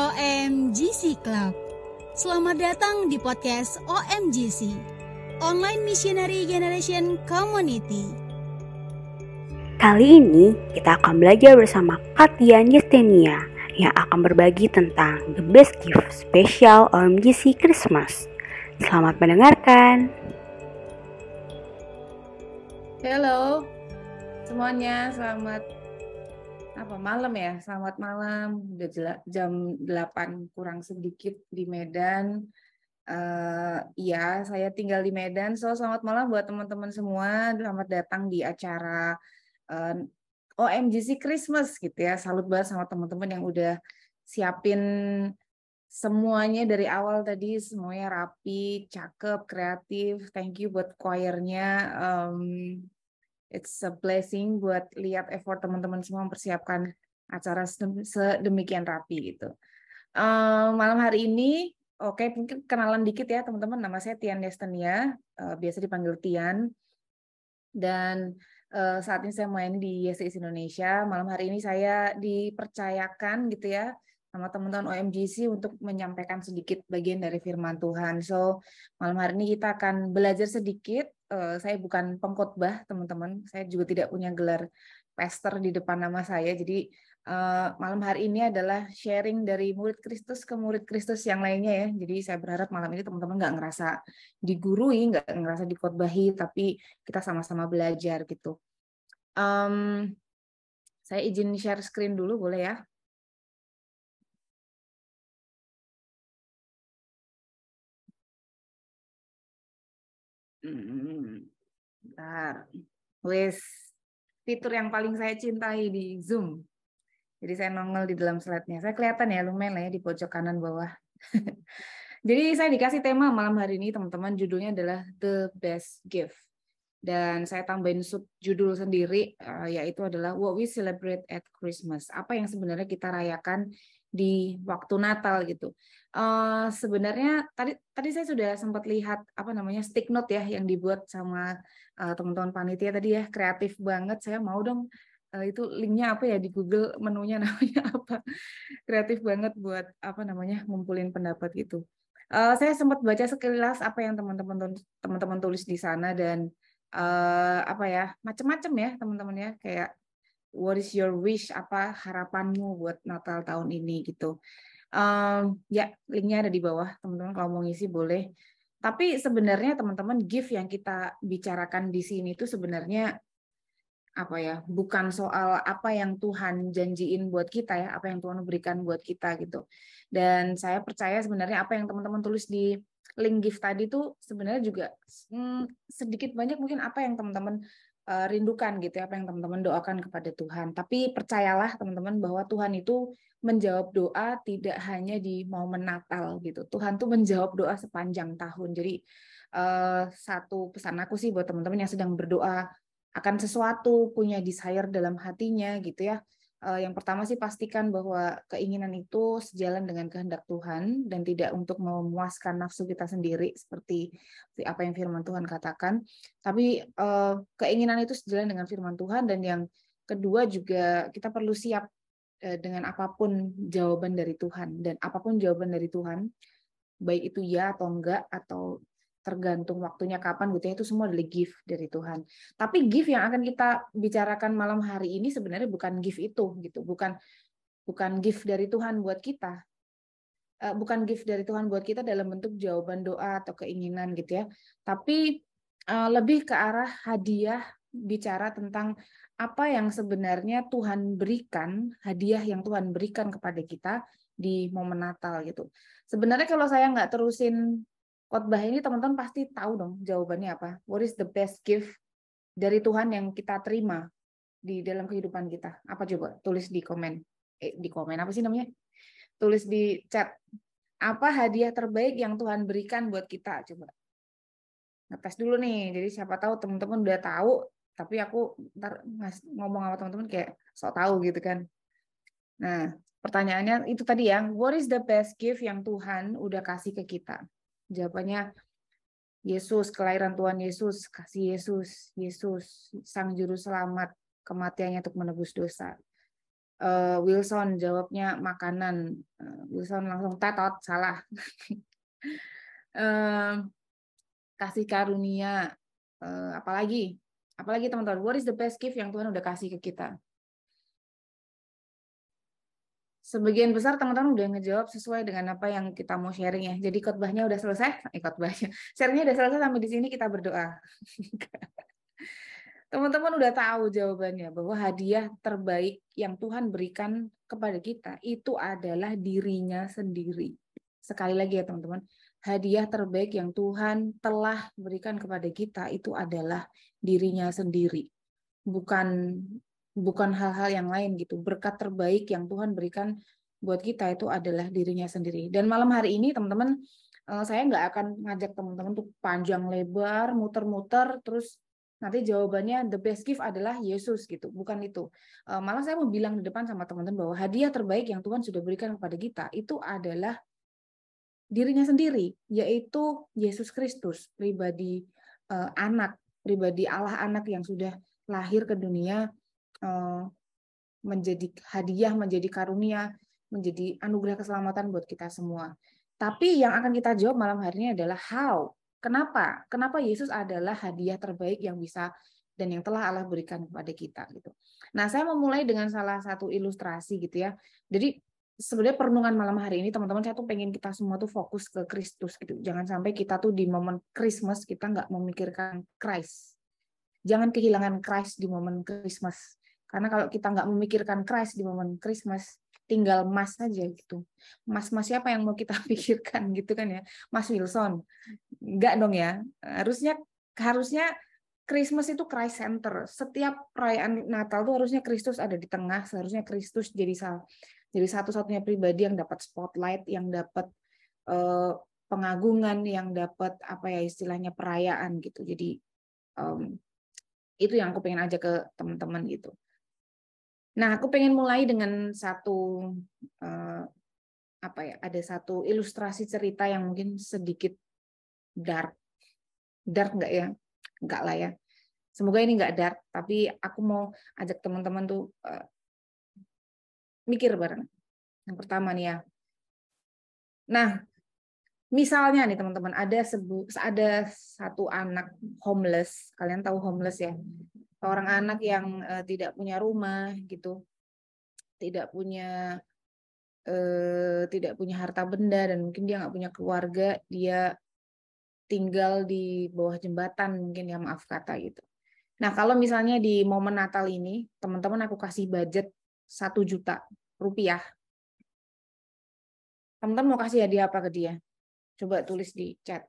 OMGC Club. Selamat datang di podcast OMGC, Online Missionary Generation Community. Kali ini kita akan belajar bersama Katian Yestenia yang akan berbagi tentang the best gift special OMGC Christmas. Selamat mendengarkan. Halo semuanya, selamat apa malam ya? Selamat malam. Udah jam 8 kurang sedikit di Medan. Uh, iya saya tinggal di Medan. So selamat malam buat teman-teman semua. Selamat datang di acara uh, eh, OMGC Christmas gitu ya. Salut banget sama teman-teman yang udah siapin semuanya dari awal tadi. Semuanya rapi cakep kreatif. Thank you buat choirnya. Um, it's a blessing buat lihat effort teman-teman semua mempersiapkan acara sedemikian rapi gitu. Uh, malam hari ini, oke okay, mungkin kenalan dikit ya teman-teman. Nama saya Tian Destania, uh, biasa dipanggil Tian. Dan uh, saat ini saya main di YSIS Indonesia. Malam hari ini saya dipercayakan gitu ya sama teman-teman OMGC untuk menyampaikan sedikit bagian dari firman Tuhan. So, malam hari ini kita akan belajar sedikit. Uh, saya bukan pengkhotbah, teman-teman. Saya juga tidak punya gelar pastor di depan nama saya. Jadi, uh, malam hari ini adalah sharing dari murid Kristus ke murid Kristus yang lainnya ya. Jadi, saya berharap malam ini teman-teman nggak ngerasa digurui, nggak ngerasa dikhotbahi, tapi kita sama-sama belajar gitu. Um, saya izin share screen dulu, boleh ya? Hmm, bentar. Wes, fitur yang paling saya cintai di Zoom. Jadi saya nongol di dalam slide-nya. Saya kelihatan ya, lumayan lah ya di pojok kanan bawah. Jadi saya dikasih tema malam hari ini, teman-teman. Judulnya adalah The Best Gift. Dan saya tambahin sub judul sendiri, eh, yaitu adalah What We Celebrate at Christmas. Apa yang sebenarnya kita rayakan di waktu Natal gitu. Uh, sebenarnya tadi tadi saya sudah sempat lihat apa namanya stick note ya yang dibuat sama uh, teman-teman panitia tadi ya kreatif banget. Saya mau dong uh, itu linknya apa ya di Google menunya namanya apa kreatif banget buat apa namanya ngumpulin pendapat gitu. Uh, saya sempat baca sekilas apa yang teman-teman teman-teman tulis di sana dan uh, apa ya macam-macam ya teman-teman ya kayak what is your wish? Apa harapanmu buat Natal tahun ini gitu. Um, ya linknya ada di bawah. Teman-teman kalau mau ngisi boleh. Tapi sebenarnya teman-teman gift yang kita bicarakan di sini itu sebenarnya apa ya? Bukan soal apa yang Tuhan janjiin buat kita ya apa yang Tuhan berikan buat kita gitu. Dan saya percaya sebenarnya apa yang teman-teman tulis di link gift tadi tuh sebenarnya juga hmm, sedikit banyak mungkin apa yang teman-teman uh, rindukan gitu ya apa yang teman-teman doakan kepada Tuhan. Tapi percayalah teman-teman bahwa Tuhan itu menjawab doa tidak hanya di momen Natal gitu. Tuhan tuh menjawab doa sepanjang tahun. Jadi uh, satu pesan aku sih buat teman-teman yang sedang berdoa akan sesuatu, punya desire dalam hatinya gitu ya Eh, yang pertama sih pastikan bahwa keinginan itu sejalan dengan kehendak Tuhan dan tidak untuk memuaskan nafsu kita sendiri seperti apa yang firman Tuhan katakan. Tapi eh, keinginan itu sejalan dengan firman Tuhan dan yang kedua juga kita perlu siap eh, dengan apa pun jawaban dari Tuhan dan apa pun jawaban dari Tuhan baik itu ya atau enggak atau tergantung waktunya kapan gitu ya itu semua adalah gift dari Tuhan. Tapi gift yang akan kita bicarakan malam hari ini sebenarnya bukan gift itu gitu, bukan bukan gift dari Tuhan buat kita. Uh, bukan gift dari Tuhan buat kita dalam bentuk jawaban doa atau keinginan gitu ya. Tapi uh, lebih ke arah hadiah bicara tentang apa yang sebenarnya Tuhan berikan, hadiah yang Tuhan berikan kepada kita di momen Natal gitu. Sebenarnya kalau saya nggak terusin khotbah ini teman-teman pasti tahu dong jawabannya apa. What is the best gift dari Tuhan yang kita terima di dalam kehidupan kita? Apa coba? Tulis di komen. Eh, di komen apa sih namanya? Tulis di chat. Apa hadiah terbaik yang Tuhan berikan buat kita? Coba. Ngetes dulu nih. Jadi siapa tahu teman-teman udah tahu, tapi aku ntar ngomong sama teman-teman kayak sok tahu gitu kan. Nah, pertanyaannya itu tadi ya, what is the best gift yang Tuhan udah kasih ke kita? Jawabannya Yesus, kelahiran Tuhan Yesus, kasih Yesus, Yesus, Sang Juru Selamat, kematiannya untuk menebus dosa. Uh, Wilson jawabnya makanan. Uh, Wilson langsung tetot salah. uh, kasih karunia. Uh, apalagi? Apalagi teman-teman, what is the best gift yang Tuhan udah kasih ke kita? Sebagian besar teman-teman udah ngejawab sesuai dengan apa yang kita mau sharing ya. Jadi khotbahnya udah selesai, eh khotbahnya, sharingnya udah selesai sampai di sini kita berdoa. Teman-teman udah tahu jawabannya bahwa hadiah terbaik yang Tuhan berikan kepada kita itu adalah dirinya sendiri. Sekali lagi ya teman-teman, hadiah terbaik yang Tuhan telah berikan kepada kita itu adalah dirinya sendiri. Bukan bukan hal-hal yang lain gitu. Berkat terbaik yang Tuhan berikan buat kita itu adalah dirinya sendiri. Dan malam hari ini teman-teman eh, saya nggak akan ngajak teman-teman tuh panjang lebar, muter-muter, terus nanti jawabannya the best gift adalah Yesus gitu, bukan itu. Eh, malah saya mau bilang di depan sama teman-teman bahwa hadiah terbaik yang Tuhan sudah berikan kepada kita itu adalah dirinya sendiri, yaitu Yesus Kristus, pribadi eh, anak, pribadi Allah anak yang sudah lahir ke dunia menjadi hadiah, menjadi karunia, menjadi anugerah keselamatan buat kita semua. Tapi yang akan kita jawab malam hari ini adalah how. Kenapa? Kenapa Yesus adalah hadiah terbaik yang bisa dan yang telah Allah berikan kepada kita gitu. Nah, saya mau mulai dengan salah satu ilustrasi gitu ya. Jadi sebenarnya perenungan malam hari ini teman-teman saya tuh pengen kita semua tuh fokus ke Kristus gitu. Jangan sampai kita tuh di momen Christmas kita nggak memikirkan Christ. Jangan kehilangan Christ di momen Christmas karena kalau kita nggak memikirkan Christ di momen Christmas, tinggal Mas saja gitu. Mas-mas siapa yang mau kita pikirkan gitu kan ya? Mas Wilson. Enggak dong ya. Harusnya harusnya Christmas itu Christ center. Setiap perayaan Natal tuh harusnya Kristus ada di tengah, seharusnya Kristus jadi sal jadi satu-satunya pribadi yang dapat spotlight, yang dapat uh, pengagungan, yang dapat apa ya istilahnya perayaan gitu. Jadi um, itu yang aku pengen aja ke teman-teman gitu. Nah, aku pengen mulai dengan satu uh, apa ya? Ada satu ilustrasi cerita yang mungkin sedikit dark. Dark nggak ya? Nggak lah ya. Semoga ini nggak dark, tapi aku mau ajak teman-teman tuh uh, mikir bareng. Yang pertama nih ya. Nah, misalnya nih teman-teman ada sebu ada satu anak homeless. Kalian tahu homeless ya? Seorang anak yang uh, tidak punya rumah gitu tidak punya uh, tidak punya harta benda dan mungkin dia nggak punya keluarga dia tinggal di bawah jembatan mungkin ya maaf kata gitu. Nah kalau misalnya di momen Natal ini teman-teman aku kasih budget satu juta rupiah. Teman-teman mau kasih hadiah apa ke dia? Coba tulis di chat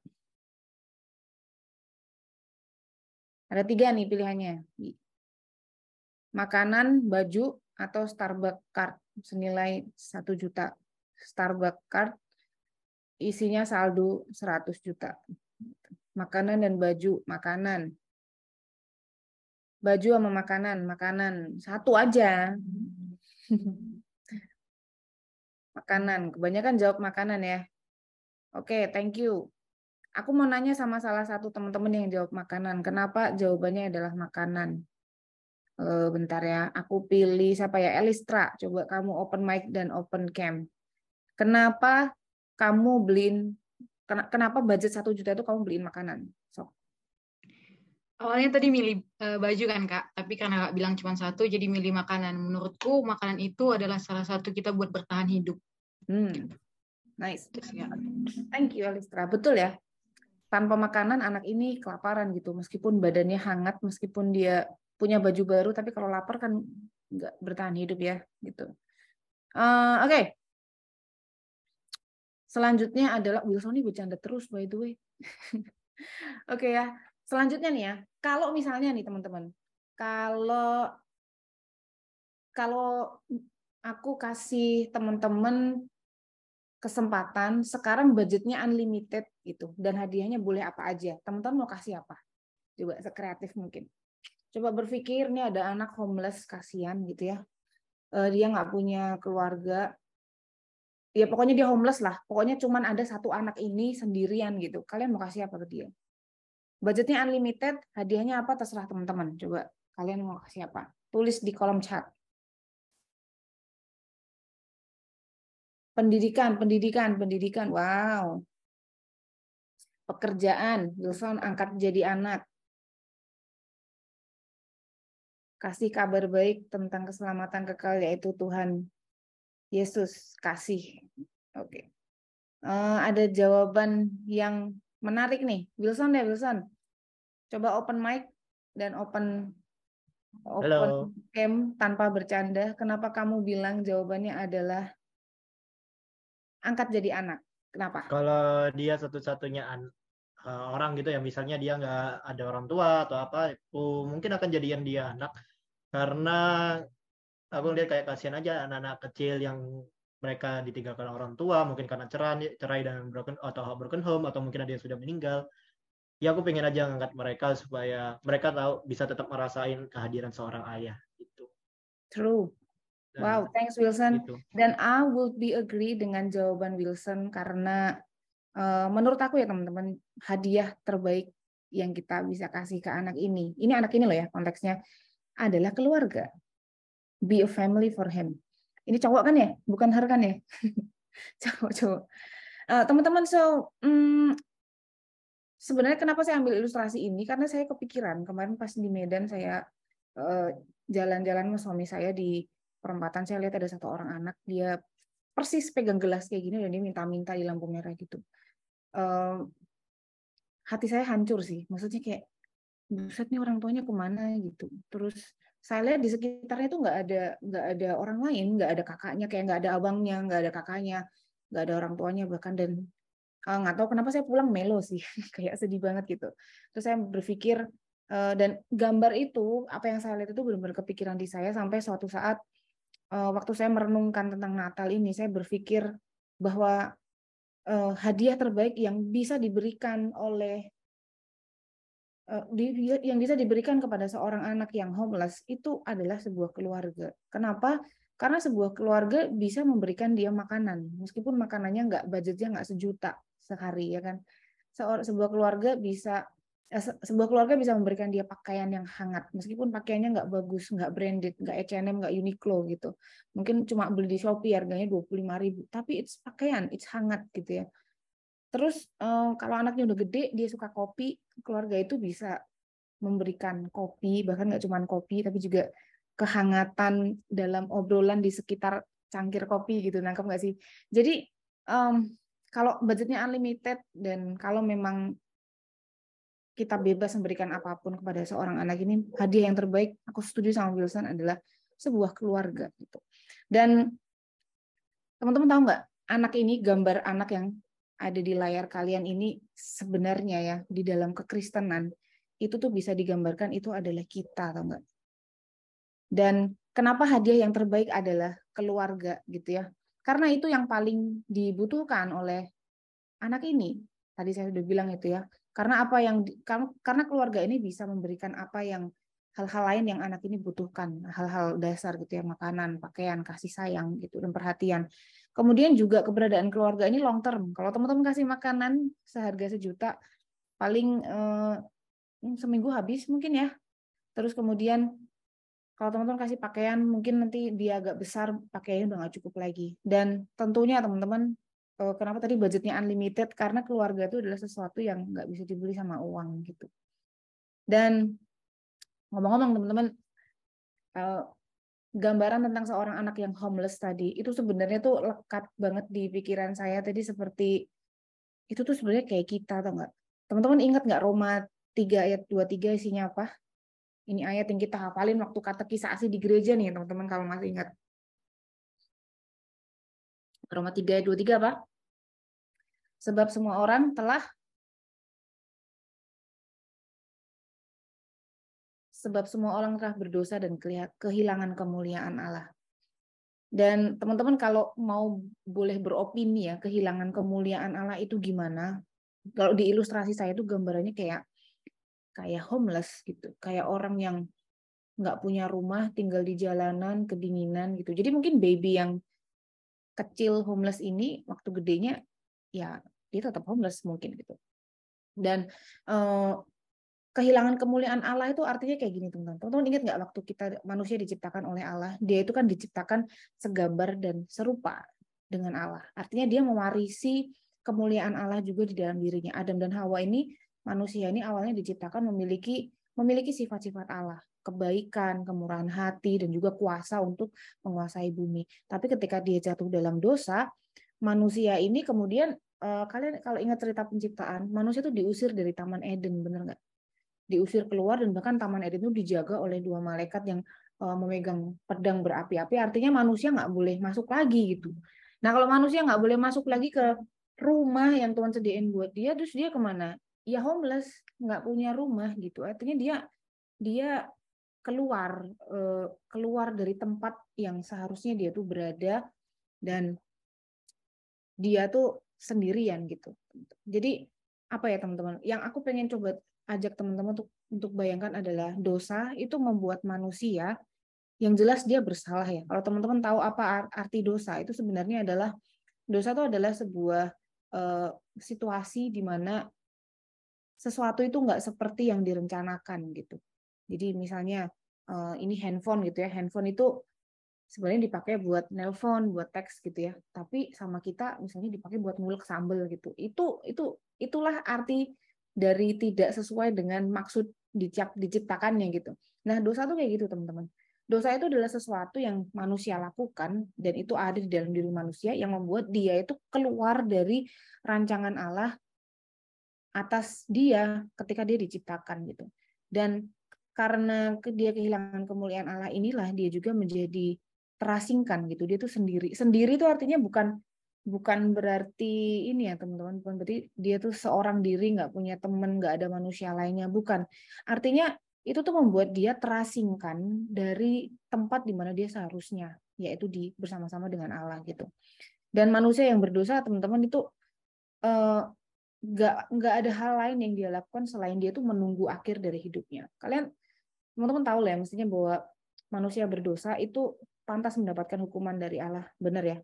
Ada tiga nih pilihannya. Makanan, baju, atau Starbucks card senilai satu juta. Starbucks card isinya saldo 100 juta. Makanan dan baju, makanan. Baju sama makanan, makanan. Satu aja. makanan, kebanyakan jawab makanan ya. Oke, okay, thank you. Aku mau nanya sama salah satu teman-teman yang jawab makanan. Kenapa jawabannya adalah makanan? E, bentar ya, aku pilih siapa ya? Elistra. Coba kamu open mic dan open cam. Kenapa kamu beliin? Kenapa budget satu juta itu kamu beliin makanan? So. Awalnya tadi milih uh, baju kan kak, tapi karena kak bilang cuma satu, jadi milih makanan. Menurutku makanan itu adalah salah satu kita buat bertahan hidup. Hmm. Nice. Thank you, Elistra. Betul ya tanpa makanan anak ini kelaparan gitu. Meskipun badannya hangat meskipun dia punya baju baru tapi kalau lapar kan nggak bertahan hidup ya gitu. Uh, oke. Okay. selanjutnya adalah Wilson ini bercanda terus by the way. Oke okay, ya selanjutnya nih ya. Kalau misalnya nih teman-teman kalau kalau aku kasih teman-teman kesempatan sekarang budgetnya unlimited gitu. Dan hadiahnya boleh apa aja. Teman-teman mau kasih apa? Coba sekreatif mungkin. Coba berpikir nih ada anak homeless kasihan gitu ya. Uh, dia nggak punya keluarga. Ya pokoknya dia homeless lah. Pokoknya cuman ada satu anak ini sendirian gitu. Kalian mau kasih apa ke dia? Budgetnya unlimited hadiahnya apa terserah teman-teman. Coba kalian mau kasih apa? Tulis di kolom chat. Pendidikan, pendidikan, pendidikan. Wow. Pekerjaan, Wilson angkat jadi anak. Kasih kabar baik tentang keselamatan kekal yaitu Tuhan Yesus kasih. Oke. Okay. Uh, eh, ada jawaban yang menarik nih. Wilson deh, Wilson. Coba open mic dan open open Halo. cam tanpa bercanda. Kenapa kamu bilang jawabannya adalah angkat jadi anak? Kenapa? Kalau dia satu-satunya uh, orang gitu ya, misalnya dia nggak ada orang tua atau apa, uh, mungkin akan jadian dia anak. Karena aku lihat kayak kasihan aja anak-anak kecil yang mereka ditinggalkan orang tua mungkin karena cerai cerai dan broken atau broken home atau mungkin ada yang sudah meninggal. Ya aku pengen aja ngangkat mereka supaya mereka tahu bisa tetap merasain kehadiran seorang ayah gitu. True. Dan, wow thanks Wilson. gitu. dan I would be agree dengan jawaban Wilson karena uh, menurut aku ya teman-teman hadiah terbaik yang kita bisa kasih ke anak ini ini anak ini loh ya konteksnya adalah keluarga. Be a family for him. Ini cowok kan ya? Bukan her kan ya? Cowok-cowok. Uh, teman-teman, so um, sebenarnya kenapa saya ambil ilustrasi ini? Karena saya kepikiran kemarin pas di Medan saya eh, jalan-jalan sama suami saya di perempatan saya lihat ada satu orang anak dia persis pegang gelas kayak gini dan dia minta-minta di lampu merah gitu. Uh, hati saya hancur sih, maksudnya kayak buset nih orang tuanya ke mana gitu. Terus saya lihat di sekitarnya tuh nggak ada nggak ada orang lain nggak ada kakaknya kayak nggak ada abangnya nggak ada kakaknya nggak ada orang tuanya bahkan. Dan uh, nggak tahu kenapa saya pulang melo sih kayak sedih banget gitu. Terus saya berpikir uh, dan gambar itu apa yang saya lihat itu benar-benar kepikiran di saya sampai suatu saat uh, waktu saya merenungkan tentang Natal ini saya berpikir bahwa uh, hadiah terbaik yang bisa diberikan oleh Eh, yang bisa diberikan kepada seorang anak yang homeless itu adalah sebuah keluarga. Kenapa? Karena sebuah keluarga bisa memberikan dia makanan, meskipun makanannya nggak budgetnya nggak sejuta sehari ya kan. Sebuah keluarga bisa eh, sebuah keluarga bisa memberikan dia pakaian yang hangat, meskipun pakaiannya nggak bagus, nggak branded, nggak H&M, nggak Uniqlo gitu. Mungkin cuma beli di Shopee harganya dua puluh lima ribu, tapi it's pakaian, it's hangat gitu ya. Terus eh, kalau anaknya udah gede, dia suka kopi, keluarga itu bisa memberikan kopi, bahkan nggak cuma kopi, tapi juga kehangatan dalam obrolan di sekitar cangkir kopi gitu, nangkep nggak sih? Jadi um, kalau budgetnya unlimited dan kalau memang kita bebas memberikan apa pun kepada seorang anak ini, hadiah yang terbaik, aku setuju sama Wilson adalah sebuah keluarga gitu. Dan teman-teman tahu nggak, anak ini gambar anak yang ada di layar kalian ini sebenarnya ya di dalam kekristenan itu tuh bisa digambarkan itu adalah kita atau enggak. Dan kenapa hadiah yang terbaik adalah keluarga gitu ya. Karena itu yang paling dibutuhkan oleh anak ini. Tadi saya sudah bilang itu ya. Karena apa yang karena keluarga ini bisa memberikan apa yang hal-hal lain yang anak ini butuhkan, hal-hal dasar gitu ya, makanan, pakaian, kasih sayang gitu dan perhatian. Kemudian juga keberadaan keluarga ini long term. Kalau teman-teman kasih makanan seharga sejuta, paling eh, seminggu habis mungkin ya. Terus kemudian kalau teman-teman kasih pakaian, mungkin nanti dia agak besar, pakaiannya udah nggak cukup lagi. Dan tentunya teman-teman, kenapa tadi budgetnya unlimited? Karena keluarga itu adalah sesuatu yang nggak bisa dibeli sama uang gitu. Dan ngomong-ngomong teman-teman, eh, gambaran tentang seorang anak yang homeless tadi itu sebenarnya tuh lekat banget di pikiran saya tadi seperti itu tuh sebenarnya kayak kita atau enggak teman-teman ingat nggak Roma 3 ayat 23 isinya apa ini ayat yang kita hafalin waktu katekisasi di gereja nih teman-teman kalau masih ingat Roma 3 ayat 23 apa sebab semua orang telah sebab semua orang telah berdosa dan kehilangan kemuliaan Allah. Dan teman-teman kalau mau boleh beropini ya, kehilangan kemuliaan Allah itu gimana? Kalau di ilustrasi saya itu gambarannya kayak kayak homeless gitu, kayak orang yang nggak punya rumah, tinggal di jalanan, kedinginan gitu. Jadi mungkin baby yang kecil homeless ini waktu gedenya ya dia tetap homeless mungkin gitu. Dan uh, kehilangan kemuliaan Allah itu artinya kayak gini teman-teman. Teman-teman ingat nggak waktu kita manusia diciptakan oleh Allah, dia itu kan diciptakan segambar dan serupa. dengan Allah. Artinya dia mewarisi kemuliaan Allah juga di dalam dirinya. Adam dan Hawa ini manusia ini awalnya diciptakan memiliki memiliki sifat-sifat Allah, kebaikan, kemurahan hati dan juga kuasa untuk menguasai bumi. Tapi ketika dia jatuh dalam dosa, manusia ini kemudian uh, kalian kalau ingat cerita penciptaan, manusia itu diusir dari Taman Eden, benar nggak? Diusir keluar dan bahkan Taman Eden itu dijaga oleh dua malaikat yang uh, memegang pedang berapi-api. Artinya manusia nggak boleh masuk lagi gitu. Nah kalau manusia nggak boleh masuk lagi ke rumah yang Tuhan sediain buat dia, terus dia ke mana? Ya homeless, nggak punya rumah gitu. Artinya dia dia keluar eh, keluar dari tempat yang seharusnya dia tuh berada dan dia tuh sendirian gitu. Jadi apa ya teman-teman? Yang aku pengen coba ajak teman-teman untuk untuk bayangkan adalah dosa itu membuat manusia yang jelas dia bersalah ya. Kalau teman-teman tahu apa arti dosa, itu sebenarnya adalah dosa itu adalah sebuah uh, situasi di mana sesuatu itu nggak seperti yang direncanakan gitu. Jadi misalnya uh, ini handphone gitu ya, handphone itu sebenarnya dipakai buat nelpon, buat teks gitu ya. Tapi sama kita misalnya dipakai buat ngulek sambel gitu. Itu itu itulah arti dari tidak sesuai dengan maksud diciptakannya gitu. Nah, dosa tuh kayak gitu, teman-teman. Dosa itu adalah sesuatu yang manusia lakukan dan itu ada di dalam diri manusia yang membuat dia itu keluar dari rancangan Allah atas dia ketika dia diciptakan gitu. Dan karena dia kehilangan kemuliaan Allah inilah dia juga menjadi terasingkan gitu. Dia tuh sendiri. Sendiri itu artinya bukan bukan berarti ini ya teman-teman. Bukan berarti dia tuh seorang diri nggak punya teman nggak ada manusia lainnya. Bukan. Artinya itu tuh membuat dia terasingkan dari tempat di mana dia seharusnya yaitu di bersama-sama dengan Allah gitu. Dan manusia yang berdosa teman-teman itu eh, nggak nggak ada hal lain yang dia lakukan selain dia tuh menunggu akhir dari hidupnya. Kalian teman-teman tahu lah ya mestinya bahwa manusia berdosa itu pantas mendapatkan hukuman dari Allah. Benar ya?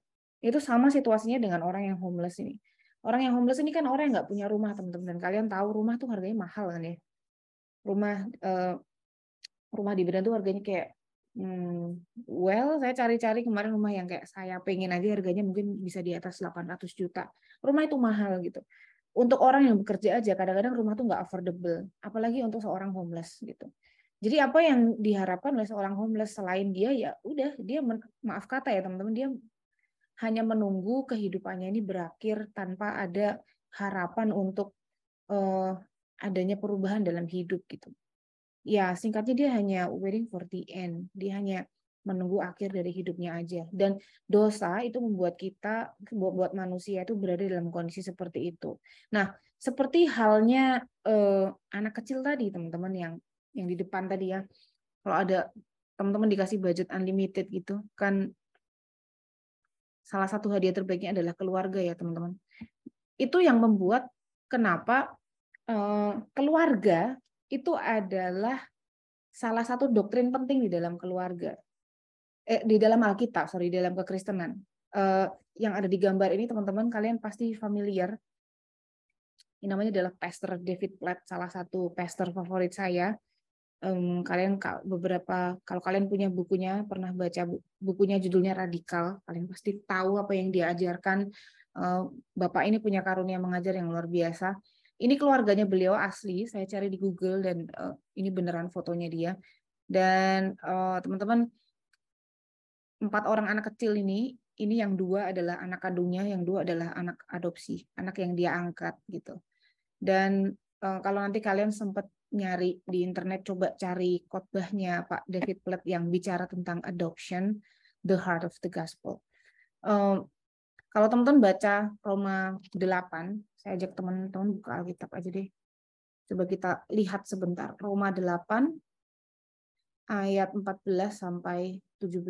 Itu sama situasinya dengan orang yang homeless ini. Orang yang homeless ini kan orang yang nggak punya rumah teman-teman. Dan kalian tahu rumah tuh harganya mahal kan ya? Rumah uh, rumah di Medan tuh harganya kayak hmm, well saya cari-cari kemarin rumah yang kayak saya pengen aja harganya mungkin bisa di atas 800 juta. Rumah itu mahal gitu. Untuk orang yang bekerja aja kadang-kadang rumah tuh nggak affordable. Apalagi untuk seorang homeless gitu jadi apa yang diharapkan oleh seorang homeless selain dia ya udah dia maaf kata ya teman-teman dia hanya menunggu kehidupannya ini berakhir tanpa ada harapan untuk uh, adanya perubahan dalam hidup gitu. Ya, singkatnya dia hanya waiting for the end. Dia hanya menunggu akhir dari hidupnya aja. Dan dosa itu membuat kita, buat, manusia itu berada dalam kondisi seperti itu. Nah, seperti halnya eh, anak kecil tadi, teman-teman yang yang di depan tadi ya. Kalau ada teman-teman dikasih budget unlimited gitu, kan salah satu hadiah terbaiknya adalah keluarga ya, teman-teman. Itu yang membuat kenapa Eh, keluarga itu adalah salah satu doktrin penting di dalam keluarga. Eh, di dalam Alkitab, sorry, di dalam kekristenan. Eh, yang ada di gambar ini, teman-teman, kalian pasti familiar. Ini namanya adalah Pastor David Platt, salah satu pastor favorit saya. Um, kalian beberapa kalau kalian punya bukunya pernah baca bukunya judulnya radikal kalian pasti tahu apa yang dia ajarkan uh, bapak ini punya karunia mengajar yang luar biasa ini keluarganya beliau asli, saya cari di Google dan uh, ini beneran fotonya dia. Dan uh, teman-teman empat orang anak kecil ini, ini yang dua adalah anak kandungnya, yang dua adalah anak adopsi, anak yang dia angkat gitu. Dan uh, kalau nanti kalian sempat nyari di internet, coba cari khotbahnya Pak David Platt yang bicara tentang adoption, the heart of the gospel. Uh, kalau teman-teman baca Roma 8, saya ajak teman-teman buka Alkitab aja deh. Coba kita lihat sebentar. Roma 8 ayat 14 sampai 17.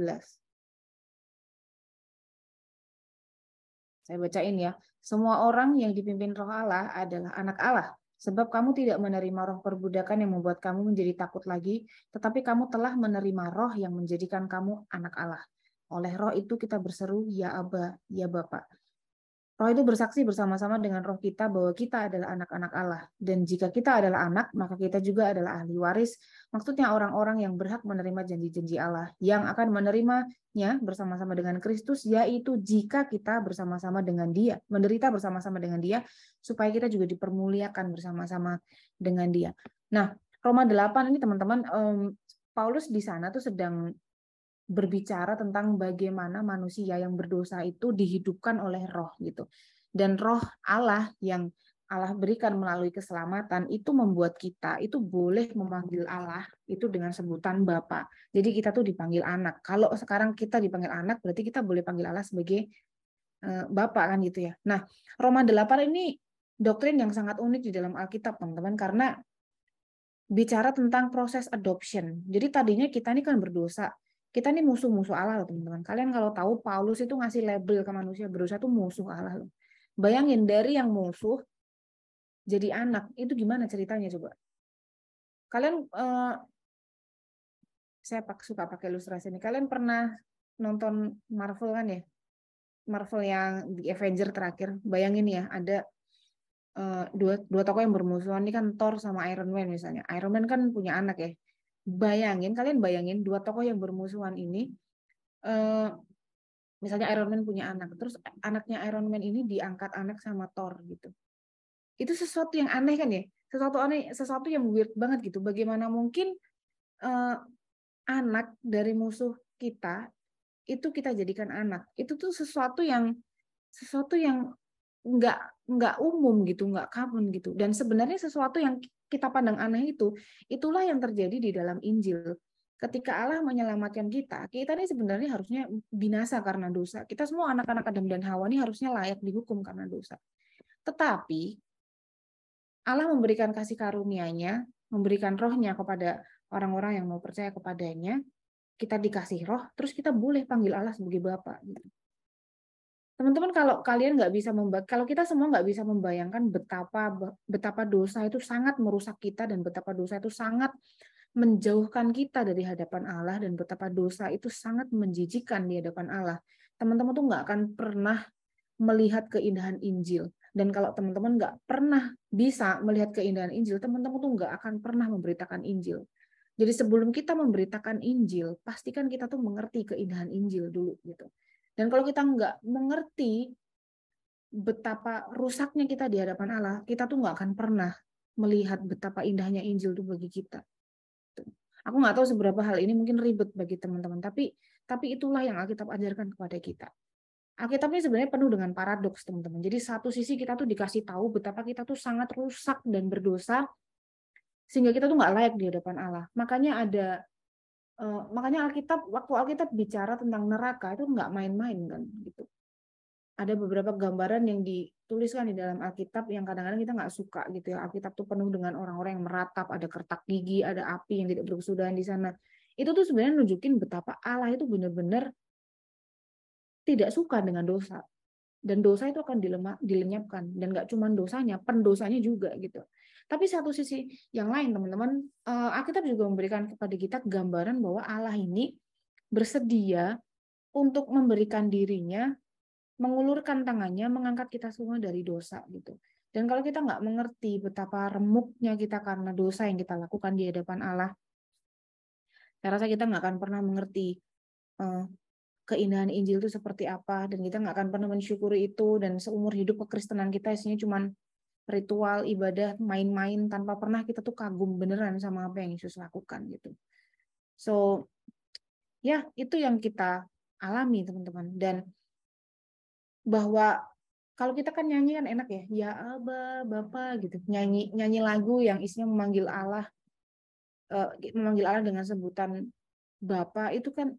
Saya bacain ya. Semua orang yang dipimpin roh Allah adalah anak Allah. Sebab kamu tidak menerima roh perbudakan yang membuat kamu menjadi takut lagi, tetapi kamu telah menerima roh yang menjadikan kamu anak Allah. Oleh roh itu kita berseru, Ya Aba, Ya Bapak. Roh itu bersaksi bersama-sama dengan roh kita bahwa kita adalah anak-anak Allah. Dan jika kita adalah anak, maka kita juga adalah ahli waris. Maksudnya orang-orang yang berhak menerima janji-janji Allah. Yang akan menerimanya bersama-sama dengan Kristus, yaitu jika kita bersama-sama dengan dia. Menderita bersama-sama dengan dia, supaya kita juga dipermuliakan bersama-sama dengan dia. Nah, Roma 8 ini teman-teman, Paulus di sana tuh sedang berbicara tentang bagaimana manusia yang berdosa itu dihidupkan oleh roh gitu. Dan roh Allah yang Allah berikan melalui keselamatan itu membuat kita itu boleh memanggil Allah itu dengan sebutan Bapa. Jadi kita tuh dipanggil anak. Kalau sekarang kita dipanggil anak berarti kita boleh panggil Allah sebagai uh, Bapak kan gitu ya. Nah, Roma 8 ini doktrin yang sangat unik di dalam Alkitab, teman-teman, karena bicara tentang proses adoption. Jadi tadinya kita ini kan berdosa, kita ini musuh-musuh Allah loh teman-teman. Kalian kalau tahu Paulus itu ngasih label ke manusia berusaha itu musuh Allah loh. Bayangin dari yang musuh jadi anak itu gimana ceritanya coba? Kalian eh, saya suka pakai ilustrasi ini. Kalian pernah nonton Marvel kan ya? Marvel yang di Avenger terakhir. Bayangin ya ada eh, dua dua tokoh yang bermusuhan ini kan Thor sama Iron Man misalnya. Iron Man kan punya anak ya bayangin kalian bayangin dua tokoh yang bermusuhan ini uh, misalnya Iron Man punya anak terus anaknya Iron Man ini diangkat anak sama Thor gitu. Itu sesuatu yang aneh kan ya? Sesuatu aneh sesuatu yang weird banget gitu. Bagaimana mungkin uh, anak dari musuh kita itu kita jadikan anak? Itu tuh sesuatu yang sesuatu yang nggak nggak umum gitu nggak common gitu. Dan sebenarnya sesuatu yang kita pandang aneh itu, itulah yang terjadi di dalam Injil. Ketika Allah menyelamatkan kita, kita ini sebenarnya harusnya binasa karena dosa. Kita semua anak-anak Adam dan Hawa ini harusnya layak dihukum karena dosa. Tetapi Allah memberikan kasih karunia-Nya, memberikan rohnya kepada orang-orang yang mau percaya kepadanya, kita dikasih roh, terus kita boleh panggil Allah sebagai Bapak. Teman-teman kalau kalian nggak bisa kalau kita semua nggak bisa membayangkan betapa betapa dosa itu sangat merusak kita dan betapa dosa itu sangat menjauhkan kita dari hadapan Allah dan betapa dosa itu sangat menjijikan di hadapan Allah. Teman-teman tuh nggak akan pernah melihat keindahan Injil. Dan kalau teman-teman nggak pernah bisa melihat keindahan Injil teman-teman tuh nggak akan pernah memberitakan Injil. Jadi sebelum kita memberitakan Injil pastikan kita tuh mengerti keindahan Injil dulu gitu dan kalau kita nggak mengerti betapa rusaknya kita di hadapan Allah, kita tuh nggak akan pernah melihat betapa indahnya Injil itu bagi kita. Aku nggak tahu seberapa hal ini mungkin ribet bagi teman-teman, tapi tapi itulah yang Alkitab ajarkan kepada kita. Alkitab ini sebenarnya penuh dengan paradoks, teman-teman. Jadi satu sisi kita tuh dikasih tahu betapa kita tuh sangat rusak dan berdosa, sehingga kita tuh nggak layak di hadapan Allah. Makanya ada uh, makanya Alkitab waktu Alkitab bicara tentang neraka itu nggak main-main kan gitu. Ada beberapa gambaran yang dituliskan di dalam Alkitab yang kadang-kadang kita nggak suka gitu ya. Alkitab tuh penuh dengan orang-orang yang meratap ada kertak gigi ada api yang tidak berkesudahan di sana. Itu tuh sebenarnya nunjukin betapa Allah itu benar-benar tidak suka dengan dosa. Dan dosa itu akan dilenyapkan. Dan nggak cuma dosanya pendosanya juga gitu tapi satu sisi yang lain, teman-teman, uh, Alkitab juga memberikan kepada kita gambaran bahwa Allah ini bersedia untuk memberikan dirinya, mengulurkan tangannya, mengangkat kita semua dari dosa gitu. Dan kalau kita nggak mengerti betapa remuknya kita karena dosa yang kita lakukan di hadapan Allah, saya rasa kita nggak akan pernah mengerti uh, keindahan Injil itu seperti apa, dan kita nggak akan pernah mensyukuri itu, dan seumur hidup kekristenan kita isinya cuma ritual ibadah main-main tanpa pernah kita tuh kagum beneran sama apa yang Yesus lakukan gitu. So ya itu yang kita alami teman-teman. Dan bahwa kalau kita kan nyanyi kan enak ya ya Aba Bapak gitu. Nyanyi nyanyi lagu yang isinya memanggil Allah uh, memanggil Allah dengan sebutan Bapak itu kan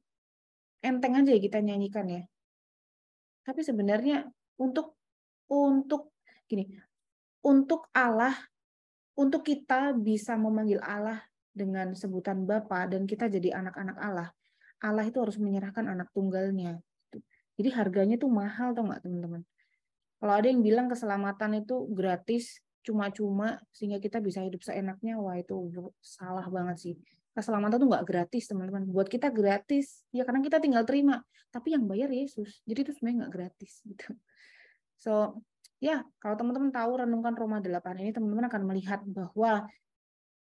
enteng aja ya kita nyanyikan ya. Tapi sebenarnya untuk untuk gini untuk Allah, untuk kita bisa memanggil Allah dengan sebutan Bapa dan kita jadi anak-anak Allah, Allah itu harus menyerahkan anak tunggalnya. Jadi harganya tuh mahal tuh nggak teman-teman? Kalau ada yang bilang keselamatan itu gratis, cuma-cuma sehingga kita bisa hidup seenaknya, wah itu salah banget sih. Keselamatan tuh nggak gratis teman-teman. Buat kita gratis, ya karena kita tinggal terima. Tapi yang bayar Yesus. Jadi itu sebenarnya nggak gratis gitu. So, ya, kalau teman-teman tahu renungkan Roma 8 ini, teman-teman akan melihat bahwa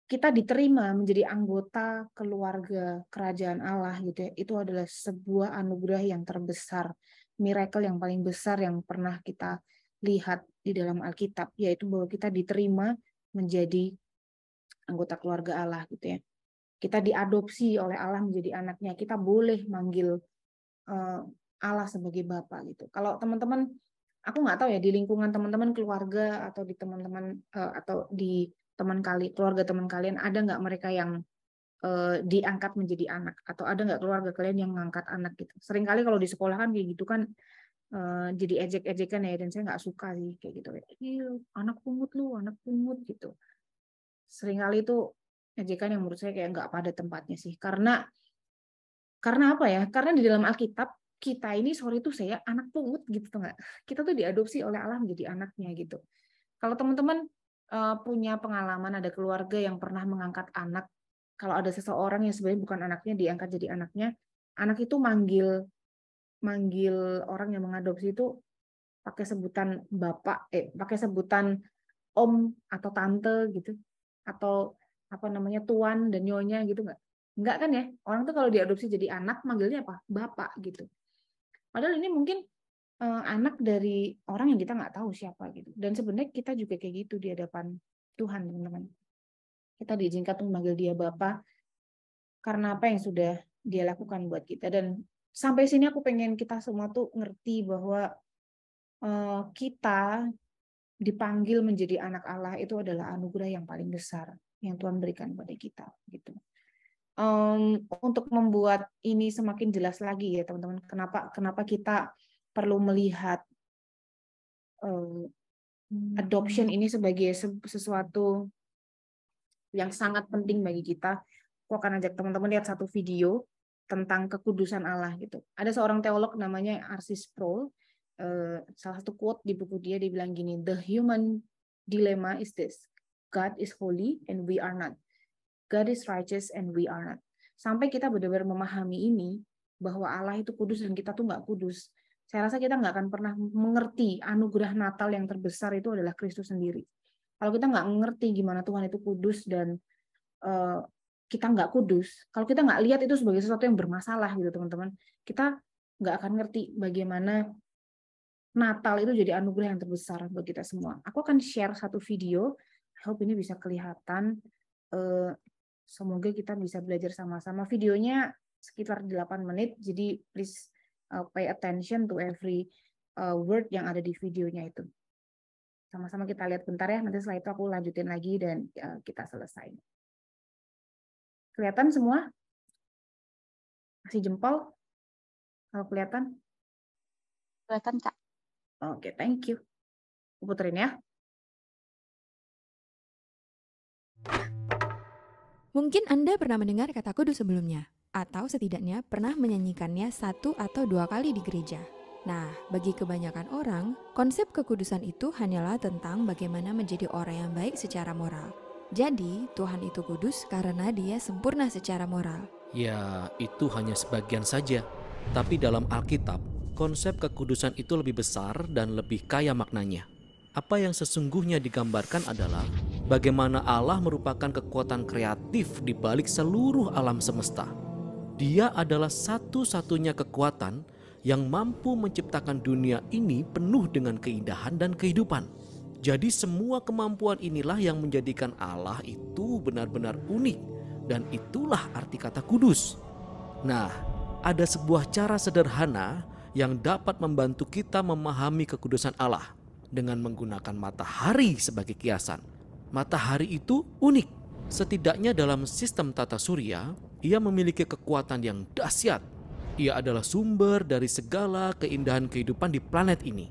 kita diterima menjadi anggota keluarga kerajaan Allah gitu ya. Itu adalah sebuah anugerah yang terbesar, miracle yang paling besar yang pernah kita lihat di dalam Alkitab, yaitu bahwa kita diterima menjadi anggota keluarga Allah gitu ya. Kita diadopsi oleh Allah menjadi anaknya. Kita boleh manggil uh, Allah sebagai Bapa gitu. Kalau teman-teman, aku nggak tahu ya di lingkungan teman-teman keluarga atau di teman-teman uh, atau di teman kali keluarga teman kalian ada nggak mereka yang uh, diangkat menjadi anak atau ada nggak keluarga kalian yang mengangkat anak gitu. Seringkali kalau di sekolah kan kayak gitu kan uh, jadi ejek-ejekan ya dan saya nggak suka sih kayak gitu. Anak pungut lu, anak pungut gitu. Seringkali itu ejekan yang menurut saya kayak nggak pada tempatnya sih karena karena apa ya? Karena di dalam Alkitab kita ini sorry itu saya anak pungut gitu nggak? Kita tuh diadopsi oleh Allah menjadi anaknya gitu. Kalau teman-teman uh, punya pengalaman ada keluarga yang pernah mengangkat anak kalau ada seseorang yang sebenarnya bukan anaknya diangkat jadi anaknya anak itu manggil manggil orang yang mengadopsi itu pakai sebutan bapak eh pakai sebutan om atau tante gitu atau apa namanya tuan dan nyonya gitu nggak? Nggak kan ya? Orang tuh kalau diadopsi jadi anak manggilnya apa? Bapak gitu Padahal ini mungkin uh, anak dari orang yang kita nggak tahu siapa gitu. Dan sebenarnya kita juga kayak gitu di hadapan Tuhan, teman-teman. Kita diizinkan untuk memanggil dia Bapa karena apa yang sudah dia lakukan buat kita. Dan sampai sini aku pengen kita semua tuh ngerti bahwa uh, kita dipanggil menjadi anak Allah itu adalah anugerah yang paling besar yang Tuhan berikan pada kita gitu um, untuk membuat ini semakin jelas lagi ya teman-teman. Kenapa kenapa kita perlu melihat um, adoption ini sebagai sesuatu yang sangat penting bagi kita. Aku akan ajak teman-teman lihat satu video tentang kekudusan Allah gitu. Ada seorang teolog namanya Arsis Sproul uh, salah satu quote di buku dia dia bilang gini the human dilemma is this. God is holy and we are not God is righteous and we are not. Sampai kita benar-benar memahami ini, bahwa Allah itu kudus dan kita tuh nggak kudus. Saya rasa kita nggak akan pernah mengerti anugerah Natal yang terbesar itu adalah Kristus sendiri. Kalau kita nggak mengerti gimana Tuhan itu kudus dan uh, kita nggak kudus, kalau kita nggak lihat itu sebagai sesuatu yang bermasalah gitu teman-teman, kita nggak akan ngerti bagaimana Natal itu jadi anugerah yang terbesar buat kita semua. Aku akan share satu video, I hope ini bisa kelihatan. Uh, Semoga kita bisa belajar sama-sama. Videonya sekitar 8 menit, jadi please uh, pay attention to every uh, word yang ada di videonya itu. Sama-sama kita lihat bentar ya, nanti setelah itu aku lanjutin lagi dan uh, kita selesai. Kelihatan semua? Masih jempol? Kalau kelihatan? Kelihatan, Kak. Oke, okay, thank you. Aku puterin ya. Mungkin Anda pernah mendengar kata kudus sebelumnya, atau setidaknya pernah menyanyikannya satu atau dua kali di gereja. Nah, bagi kebanyakan orang, konsep kekudusan itu hanyalah tentang bagaimana menjadi orang yang baik secara moral. Jadi, Tuhan itu kudus karena Dia sempurna secara moral. Ya, itu hanya sebagian saja. Tapi dalam Alkitab, konsep kekudusan itu lebih besar dan lebih kaya maknanya. Apa yang sesungguhnya digambarkan adalah bagaimana Allah merupakan kekuatan kreatif di balik seluruh alam semesta. Dia adalah satu-satunya kekuatan yang mampu menciptakan dunia ini penuh dengan keindahan dan kehidupan. Jadi semua kemampuan inilah yang menjadikan Allah itu benar-benar unik dan itulah arti kata kudus. Nah, ada sebuah cara sederhana yang dapat membantu kita memahami kekudusan Allah dengan menggunakan matahari sebagai kiasan. Matahari itu unik. Setidaknya dalam sistem tata surya, ia memiliki kekuatan yang dahsyat. Ia adalah sumber dari segala keindahan kehidupan di planet ini.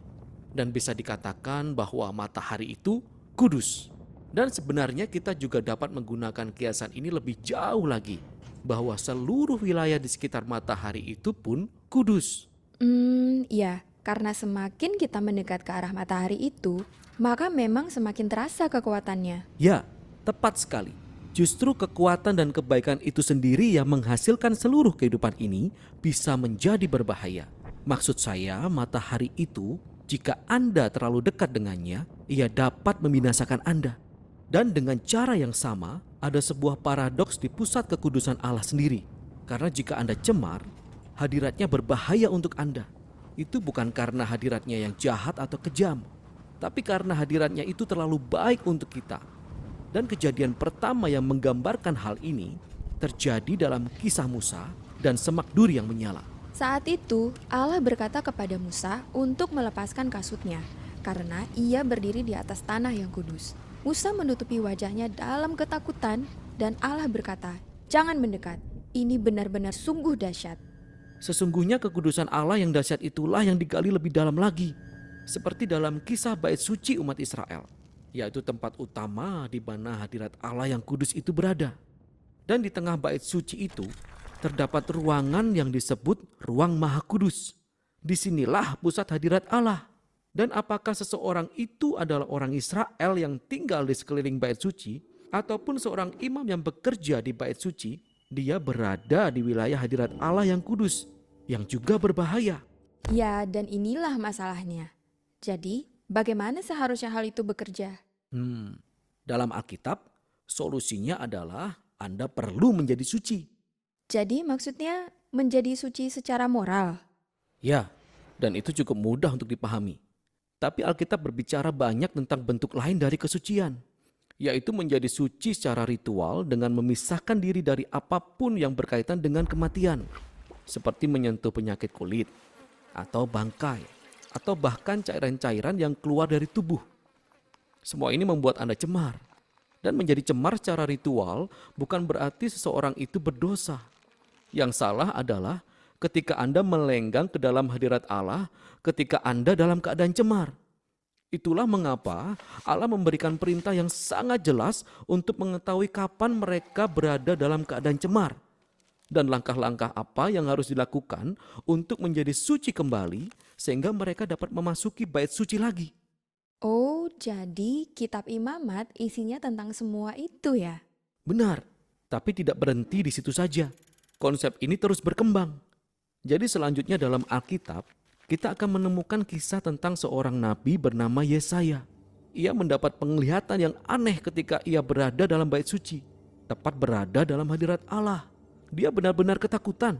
Dan bisa dikatakan bahwa matahari itu kudus. Dan sebenarnya kita juga dapat menggunakan kiasan ini lebih jauh lagi. Bahwa seluruh wilayah di sekitar matahari itu pun kudus. Hmm, iya. Karena semakin kita mendekat ke arah matahari itu, maka memang semakin terasa kekuatannya. Ya, tepat sekali. Justru kekuatan dan kebaikan itu sendiri yang menghasilkan seluruh kehidupan ini bisa menjadi berbahaya. Maksud saya, matahari itu Jika Anda terlalu dekat dengannya, ia dapat membinasakan Anda. Dan dengan cara yang sama, ada sebuah paradoks di pusat kekudusan Allah sendiri. Karena jika Anda cemar, hadiratnya berbahaya untuk Anda. Itu bukan karena hadiratnya yang jahat atau kejam, tapi karena hadiratnya itu terlalu baik untuk kita. Dan kejadian pertama yang menggambarkan hal ini terjadi dalam kisah Musa dan semak duri yang menyala. Saat itu, Allah berkata kepada Musa untuk melepaskan kasutnya, karena ia berdiri di atas tanah yang kudus. Musa menutupi wajahnya dalam ketakutan, dan Allah berkata, "Jangan mendekat, ini benar-benar sungguh dahsyat." Sesungguhnya kekudusan Allah yang dahsyat itulah yang digali lebih dalam lagi. Seperti dalam kisah bait suci umat Israel, yaitu tempat utama di mana hadirat Allah yang kudus itu berada. Dan di tengah bait suci itu terdapat ruangan yang disebut ruang maha kudus. Di sinilah pusat hadirat Allah. Dan apakah seseorang itu adalah orang Israel yang tinggal di sekeliling bait suci ataupun seorang imam yang bekerja di bait suci, dia berada di wilayah hadirat Allah yang kudus, yang juga berbahaya. Ya, dan inilah masalahnya. Jadi, bagaimana seharusnya hal itu bekerja? Hmm, dalam Alkitab, solusinya adalah Anda perlu menjadi suci. Jadi maksudnya menjadi suci secara moral. Ya, dan itu cukup mudah untuk dipahami. Tapi Alkitab berbicara banyak tentang bentuk lain dari kesucian, yaitu menjadi suci secara ritual dengan memisahkan diri dari apa pun yang berkaitan dengan kematian, seperti menyentuh penyakit kulit, atau bangkai, atau bahkan cairan-cairan yang keluar dari tubuh. Semua ini membuat Anda cemar. Dan menjadi cemar secara ritual bukan berarti seseorang itu berdosa. Yang salah adalah ketika Anda melenggang ke dalam hadirat Allah ketika Anda dalam keadaan cemar. Itulah mengapa Allah memberikan perintah yang sangat jelas untuk mengetahui kapan mereka berada dalam keadaan cemar dan langkah-langkah apa yang harus dilakukan untuk menjadi suci kembali sehingga mereka dapat memasuki bait suci lagi. Oh, jadi kitab imamat isinya tentang semua itu ya? Benar, tapi tidak berhenti di situ saja. Konsep ini terus berkembang. Jadi selanjutnya dalam Alkitab, kita akan menemukan kisah tentang seorang nabi bernama Yesaya. Ia mendapat penglihatan yang aneh ketika ia berada dalam bait suci, tepat berada dalam hadirat Allah. Dia benar-benar ketakutan.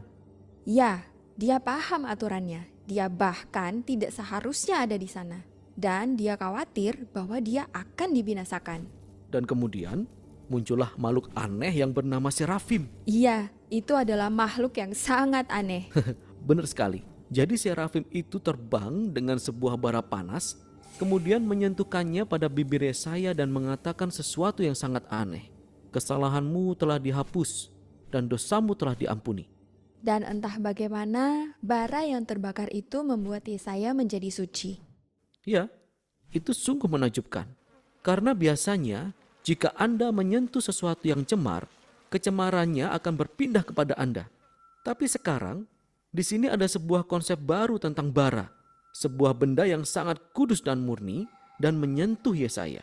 Ya, dia paham aturannya. Dia bahkan tidak seharusnya ada di sana. Dan dia khawatir bahwa dia akan dibinasakan. Dan kemudian muncullah makhluk aneh yang bernama Serafim. Iya, itu adalah makhluk yang sangat aneh. Benar sekali. Jadi serafim itu terbang dengan sebuah bara panas, kemudian menyentuhkannya pada bibir Yesaya dan mengatakan sesuatu yang sangat aneh. Kesalahanmu telah dihapus dan dosamu telah diampuni. Dan entah bagaimana bara yang terbakar itu membuat Yesaya menjadi suci. Ya, itu sungguh menakjubkan. Karena biasanya jika Anda menyentuh sesuatu yang cemar, kecemarannya akan berpindah kepada Anda. Tapi sekarang di sini ada sebuah konsep baru tentang bara, sebuah benda yang sangat kudus dan murni dan menyentuh Yesaya,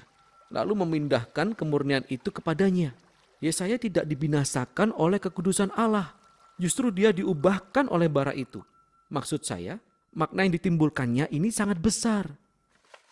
lalu memindahkan kemurnian itu kepadanya. Yesaya tidak dibinasakan oleh kekudusan Allah, justru dia diubahkan oleh bara itu. Maksud saya, makna yang ditimbulkannya ini sangat besar.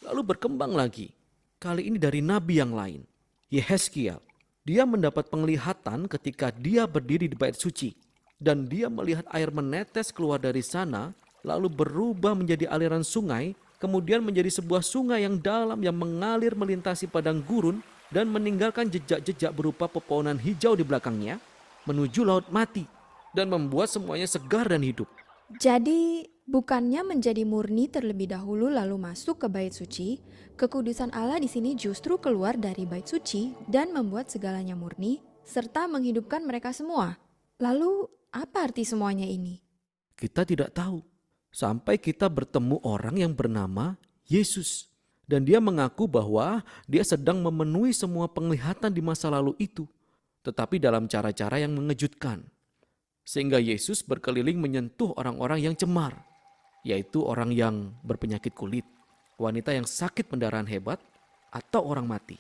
Lalu berkembang lagi, kali ini dari nabi yang lain, Yehezkiel. Dia mendapat penglihatan ketika dia berdiri di bait suci dan dia melihat air menetes keluar dari sana, lalu berubah menjadi aliran sungai, kemudian menjadi sebuah sungai yang dalam yang mengalir melintasi padang gurun dan meninggalkan jejak-jejak berupa pepohonan hijau di belakangnya menuju laut mati dan membuat semuanya segar dan hidup. Jadi, bukannya menjadi murni terlebih dahulu lalu masuk ke bait suci, kekudusan Allah di sini justru keluar dari bait suci dan membuat segalanya murni serta menghidupkan mereka semua. Lalu, apa arti semuanya ini? Kita tidak tahu sampai kita bertemu orang yang bernama Yesus. Dan dia mengaku bahwa dia sedang memenuhi semua penglihatan di masa lalu itu, tetapi dalam cara-cara yang mengejutkan. Sehingga Yesus berkeliling menyentuh orang-orang yang cemar, yaitu orang yang berpenyakit kulit, wanita yang sakit pendarahan hebat, atau orang mati.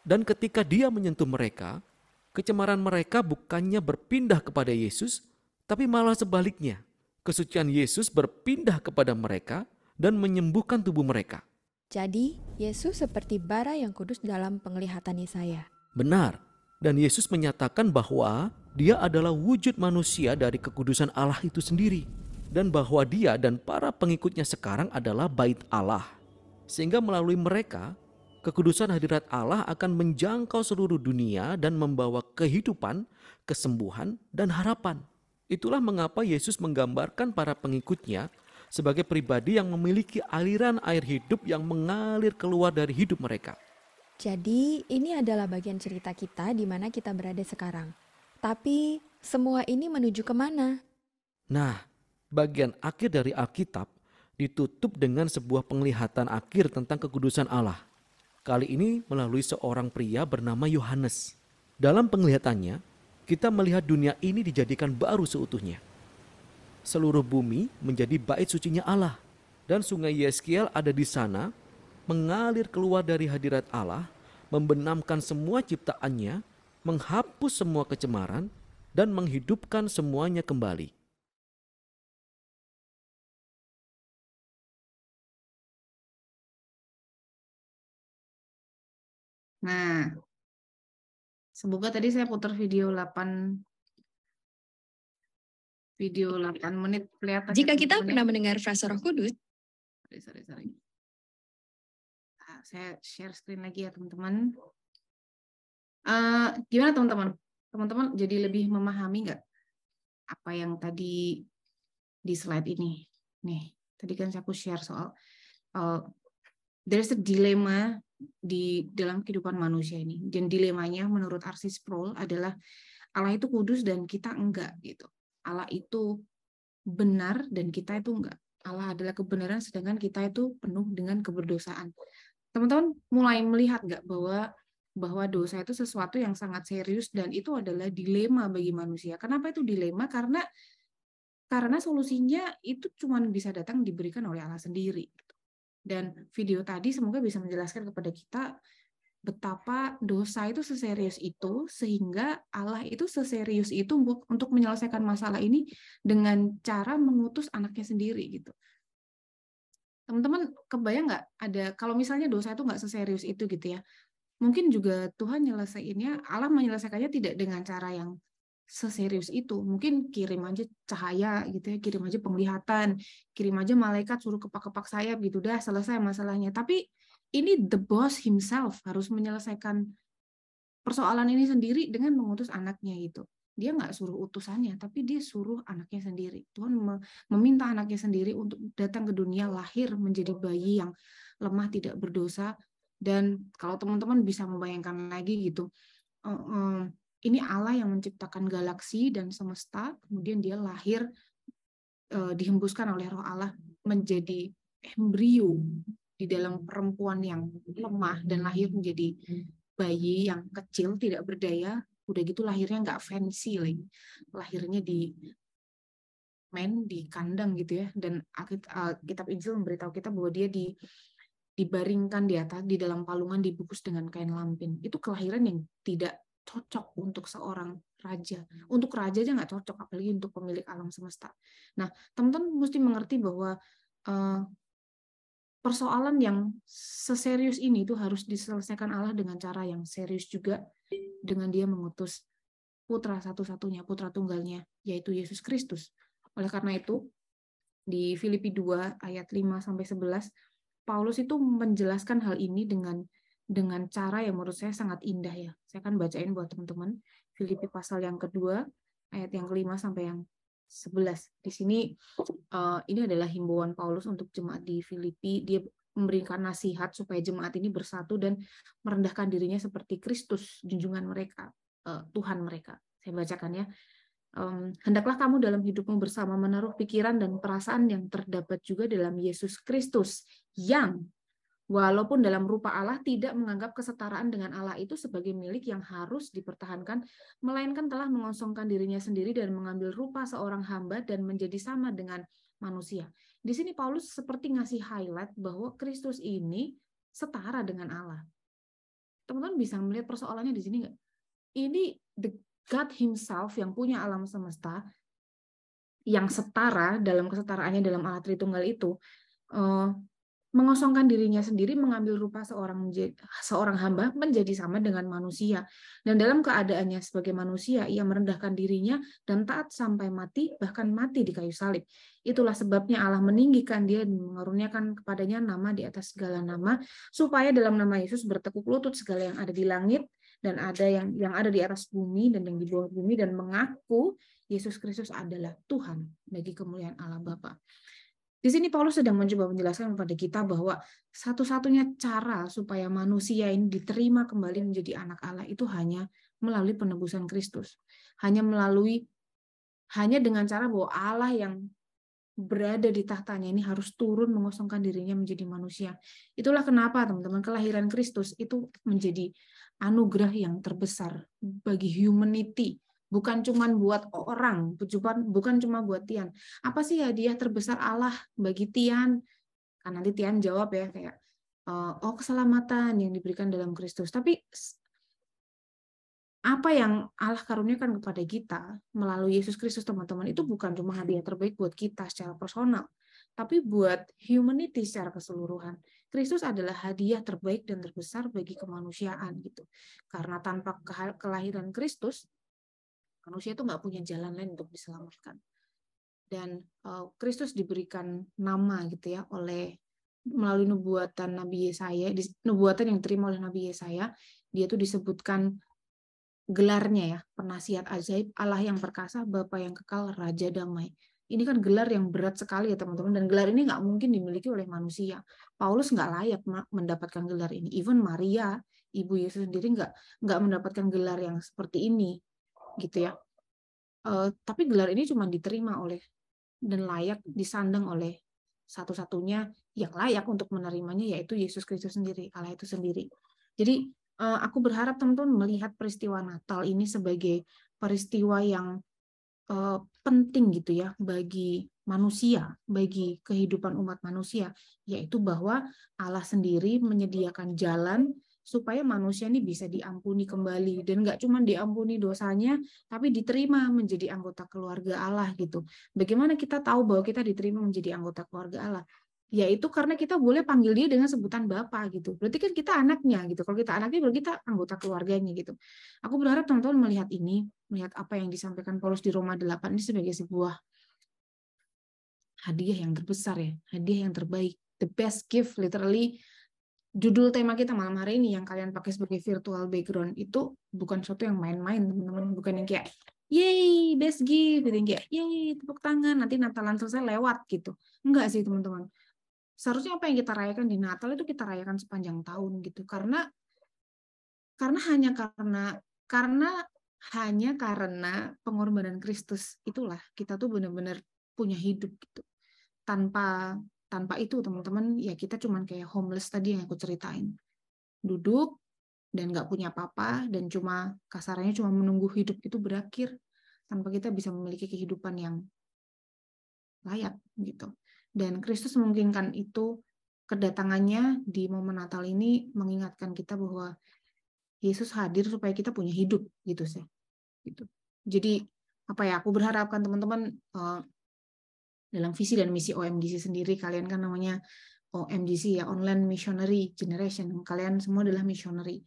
Dan ketika dia menyentuh mereka, Kecemaran mereka bukannya berpindah kepada Yesus, tapi malah sebaliknya. Kesucian Yesus berpindah kepada mereka dan menyembuhkan tubuh mereka. Jadi, Yesus seperti bara yang kudus dalam penglihatan Yesaya. Benar, dan Yesus menyatakan bahwa Dia adalah wujud manusia dari kekudusan Allah itu sendiri, dan bahwa Dia dan para pengikutnya sekarang adalah bait Allah, sehingga melalui mereka kekudusan hadirat Allah akan menjangkau seluruh dunia dan membawa kehidupan, kesembuhan, dan harapan. Itulah mengapa Yesus menggambarkan para pengikutnya sebagai pribadi yang memiliki aliran air hidup yang mengalir keluar dari hidup mereka. Jadi, ini adalah bagian cerita kita di mana kita berada sekarang. Tapi, semua ini menuju ke mana? Nah, bagian akhir dari Alkitab ditutup dengan sebuah penglihatan akhir tentang kekudusan Allah. Kali ini melalui seorang pria bernama Yohanes. Dalam penglihatannya, kita melihat dunia ini dijadikan baru seutuhnya seluruh bumi menjadi bait sucinya Allah. Dan sungai Yeskiel ada di sana, mengalir keluar dari hadirat Allah, membenamkan semua ciptaannya, menghapus semua kecemaran, dan menghidupkan semuanya kembali. Nah, semoga tadi saya putar video 8 video 8 menit kelihatan. Jika kita pernah mendengar frasa Roh Kudus, sorry, sorry, sorry. Nah, saya share screen lagi ya teman-teman. Uh, gimana teman-teman? Teman-teman jadi lebih memahami nggak apa yang tadi di slide ini? Nih, tadi kan saya aku share soal uh, there's a dilemma di dalam kehidupan manusia ini. Dan dilemanya menurut Arsis Sproul adalah Allah itu kudus dan kita enggak gitu. Allah itu benar dan kita itu enggak. Allah adalah kebenaran sedangkan kita itu penuh dengan keberdosaan. Teman-teman mulai melihat enggak bahwa bahwa dosa itu sesuatu yang sangat serius dan itu adalah dilema bagi manusia. Kenapa itu dilema? Karena karena solusinya itu cuma bisa datang diberikan oleh Allah sendiri. Dan video tadi semoga bisa menjelaskan kepada kita betapa dosa itu seserius itu sehingga Allah itu seserius itu untuk menyelesaikan masalah ini dengan cara mengutus anaknya sendiri gitu. Teman-teman kebayang nggak ada kalau misalnya dosa itu nggak seserius itu gitu ya. Mungkin juga Tuhan nyelesainnya Allah menyelesaikannya tidak dengan cara yang seserius itu. Mungkin kirim aja cahaya gitu ya, kirim aja penglihatan, kirim aja malaikat suruh kepak-kepak sayap gitu dah selesai masalahnya. Tapi ini the boss himself harus menyelesaikan persoalan ini sendiri dengan mengutus anaknya itu. Dia nggak suruh utusannya, tapi dia suruh anaknya sendiri. Tuhan meminta anaknya sendiri untuk datang ke dunia lahir menjadi bayi yang lemah tidak berdosa. Dan kalau teman-teman bisa membayangkan lagi gitu, ini Allah yang menciptakan galaksi dan semesta, kemudian dia lahir dihembuskan oleh Roh Allah menjadi embrio di dalam perempuan yang lemah dan lahir menjadi bayi yang kecil tidak berdaya. Udah gitu lahirnya nggak fancy lagi. Lahirnya di men di kandang gitu ya. Dan kitab Injil memberitahu kita bahwa dia di dibaringkan di atas di dalam palungan dibungkus dengan kain lampin. Itu kelahiran yang tidak cocok untuk seorang raja. Untuk raja aja nggak cocok apalagi untuk pemilik alam semesta. Nah teman-teman mesti mengerti bahwa uh, persoalan yang seserius ini itu harus diselesaikan Allah dengan cara yang serius juga. Dengan dia mengutus putra satu-satunya, putra tunggalnya, yaitu Yesus Kristus. Oleh karena itu, di Filipi 2 ayat 5 sampai 11, Paulus itu menjelaskan hal ini dengan dengan cara yang menurut saya sangat indah ya. Saya akan bacain buat teman-teman. Filipi pasal yang kedua, ayat yang kelima sampai yang 11. Di sini uh, ini adalah himbauan Paulus untuk jemaat di Filipi. Dia memberikan nasihat supaya jemaat ini bersatu dan merendahkan dirinya seperti Kristus, junjungan mereka, uh, Tuhan mereka. Saya bacakan ya. Um, hendaklah kamu dalam hidupmu bersama menaruh pikiran dan perasaan yang terdapat juga dalam Yesus Kristus yang walaupun dalam rupa Allah tidak menganggap kesetaraan dengan Allah itu sebagai milik yang harus dipertahankan, melainkan telah mengosongkan dirinya sendiri dan mengambil rupa seorang hamba dan menjadi sama dengan manusia. Di sini Paulus seperti ngasih highlight bahwa Kristus ini setara dengan Allah. Teman-teman bisa melihat persoalannya di sini nggak? Ini the God himself yang punya alam semesta, yang setara dalam kesetaraannya dalam Allah Tritunggal itu, uh, mengosongkan dirinya sendiri mengambil rupa seorang seorang hamba menjadi sama dengan manusia. Dan dalam keadaannya sebagai manusia ia merendahkan dirinya dan taat sampai mati bahkan mati di kayu salib. Itulah sebabnya Allah meninggikan dia dan mengaruniakan kepadanya nama di atas segala nama supaya dalam nama Yesus bertekuk lutut segala yang ada di langit dan ada yang yang ada di atas bumi dan yang di bawah bumi. Dan mengaku Yesus Kristus adalah Tuhan bagi kemuliaan Allah Bapa. Di sini Paulus sedang mencoba menjelaskan kepada kita bahwa satu-satunya cara supaya manusia ini diterima kembali menjadi anak Allah itu hanya melalui penebusan Kristus. Hanya melalui hanya dengan cara bahwa Allah yang berada di tahtanya ini harus turun mengosongkan dirinya menjadi manusia. Itulah kenapa teman-teman kelahiran Kristus itu menjadi anugerah yang terbesar bagi humanity bukan cuma buat orang, bukan bukan cuma buat Tian. Apa sih hadiah terbesar Allah bagi Tian? Kan nanti Tian jawab ya kayak eh, oh keselamatan yang diberikan dalam Kristus. Tapi apa yang Allah karuniakan kepada kita melalui Yesus Kristus teman-teman itu bukan cuma hadiah terbaik buat kita secara personal, tapi buat humanity secara keseluruhan. Kristus adalah hadiah terbaik dan terbesar bagi kemanusiaan gitu. Karena tanpa kelahiran Kristus, Manusia itu nggak punya jalan lain untuk diselamatkan. Dan uh, Kristus diberikan nama gitu ya oleh melalui nubuatan Nabi Yesaya, nubuatan yang diterima oleh Nabi Yesaya, dia itu disebutkan gelarnya ya, penasihat ajaib, Allah yang perkasa, Bapa yang kekal, Raja damai. Ini kan gelar yang berat sekali ya teman-teman, dan gelar ini nggak mungkin dimiliki oleh manusia. Paulus nggak layak mendapatkan gelar ini. Even Maria, ibu Yesus sendiri nggak nggak mendapatkan gelar yang seperti ini gitu ya. Uh, tapi gelar ini cuma diterima oleh dan layak disandang oleh satu-satunya yang layak untuk menerimanya yaitu Yesus Kristus sendiri, Allah itu sendiri. Jadi uh, aku berharap teman-teman melihat peristiwa Natal ini sebagai peristiwa yang uh, penting gitu ya bagi manusia, bagi kehidupan umat manusia, yaitu bahwa Allah sendiri menyediakan jalan supaya manusia ini bisa diampuni kembali dan nggak cuma diampuni dosanya tapi diterima menjadi anggota keluarga Allah gitu. Bagaimana kita tahu bahwa kita diterima menjadi anggota keluarga Allah? Yaitu karena kita boleh panggil dia dengan sebutan Bapak gitu. Berarti kan kita anaknya gitu. Kalau kita anaknya berarti kita anggota keluarganya gitu. Aku berharap teman-teman melihat ini, melihat apa yang disampaikan Paulus di Roma 8 ini sebagai sebuah hadiah yang terbesar ya, hadiah yang terbaik, the best gift literally judul tema kita malam hari ini yang kalian pakai sebagai virtual background itu bukan sesuatu yang main-main teman-teman. Bukan yang kayak yay best gift gitu. Yang kayak yay tepuk tangan nanti Natalan selesai lewat gitu. Enggak sih teman-teman. Seharusnya apa yang kita rayakan di Natal itu kita rayakan sepanjang tahun gitu. Karena karena hanya karena karena hanya karena pengorbanan Kristus itulah kita tuh benar-benar punya hidup gitu. Tanpa tanpa itu teman-teman ya kita cuman kayak homeless tadi yang aku ceritain. Duduk dan nggak punya apa-apa dan cuma kasarnya cuma menunggu hidup itu berakhir tanpa kita bisa memiliki kehidupan yang layak gitu. Dan Kristus memungkinkan itu kedatangannya di momen Natal ini mengingatkan kita bahwa Yesus hadir supaya kita punya hidup gitu sih gitu. Jadi apa ya aku berharapkan teman-teman uh, dalam visi dan misi OMGC sendiri. Kalian kan namanya OMGC ya Online Missionary Generation. Kalian semua adalah missionary.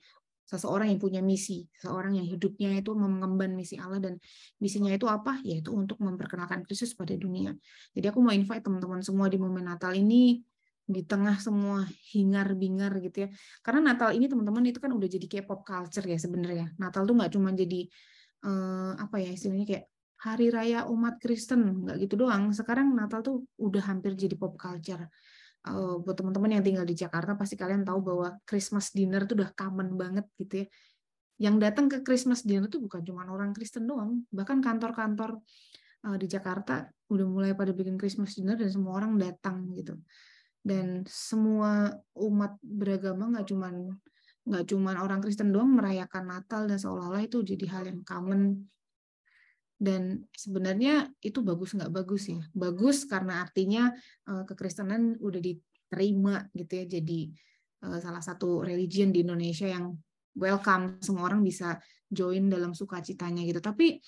Seseorang yang punya misi seseorang yang hidupnya itu mengemban misi Allah dan misinya itu apa? Yaitu untuk memperkenalkan Kristus pada dunia. Jadi aku mau invite teman-teman semua di momen Natal ini di tengah semua hingar bingar gitu ya. Karena Natal ini teman-teman itu kan udah jadi kayak pop culture ya sebenarnya. Natal tuh nggak cuma jadi uh, apa ya istilahnya kayak hari raya umat Kristen nggak gitu doang. Sekarang Natal tuh udah hampir jadi pop culture. Uh, buat teman-teman yang tinggal di Jakarta pasti kalian tahu bahwa Christmas dinner tuh udah common banget gitu ya. Yang datang ke Christmas dinner tuh bukan cuma orang Kristen doang. Bahkan kantor-kantor uh, di Jakarta udah mulai pada bikin Christmas dinner dan semua orang datang gitu. Dan semua umat beragama nggak cuma nggak cuma orang Kristen doang merayakan Natal dan seolah-olah itu jadi hal yang common dan sebenarnya itu bagus nggak bagus ya bagus karena artinya uh, kekristenan udah diterima gitu ya jadi uh, salah satu religion di Indonesia yang welcome semua orang bisa join dalam sukacitanya gitu tapi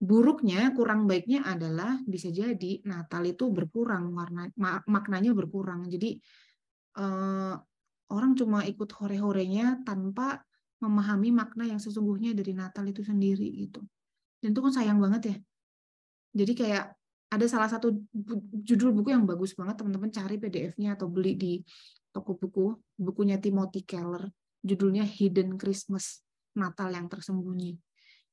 buruknya, kurang baiknya adalah bisa jadi Natal itu berkurang warna maknanya berkurang. Jadi eh, orang cuma ikut hore-horenya tanpa memahami makna yang sesungguhnya dari Natal itu sendiri gitu. Dan itu kan sayang banget ya. Jadi kayak ada salah satu judul buku yang bagus banget teman-teman cari PDF-nya atau beli di toko buku, bukunya Timothy Keller, judulnya Hidden Christmas, Natal yang tersembunyi.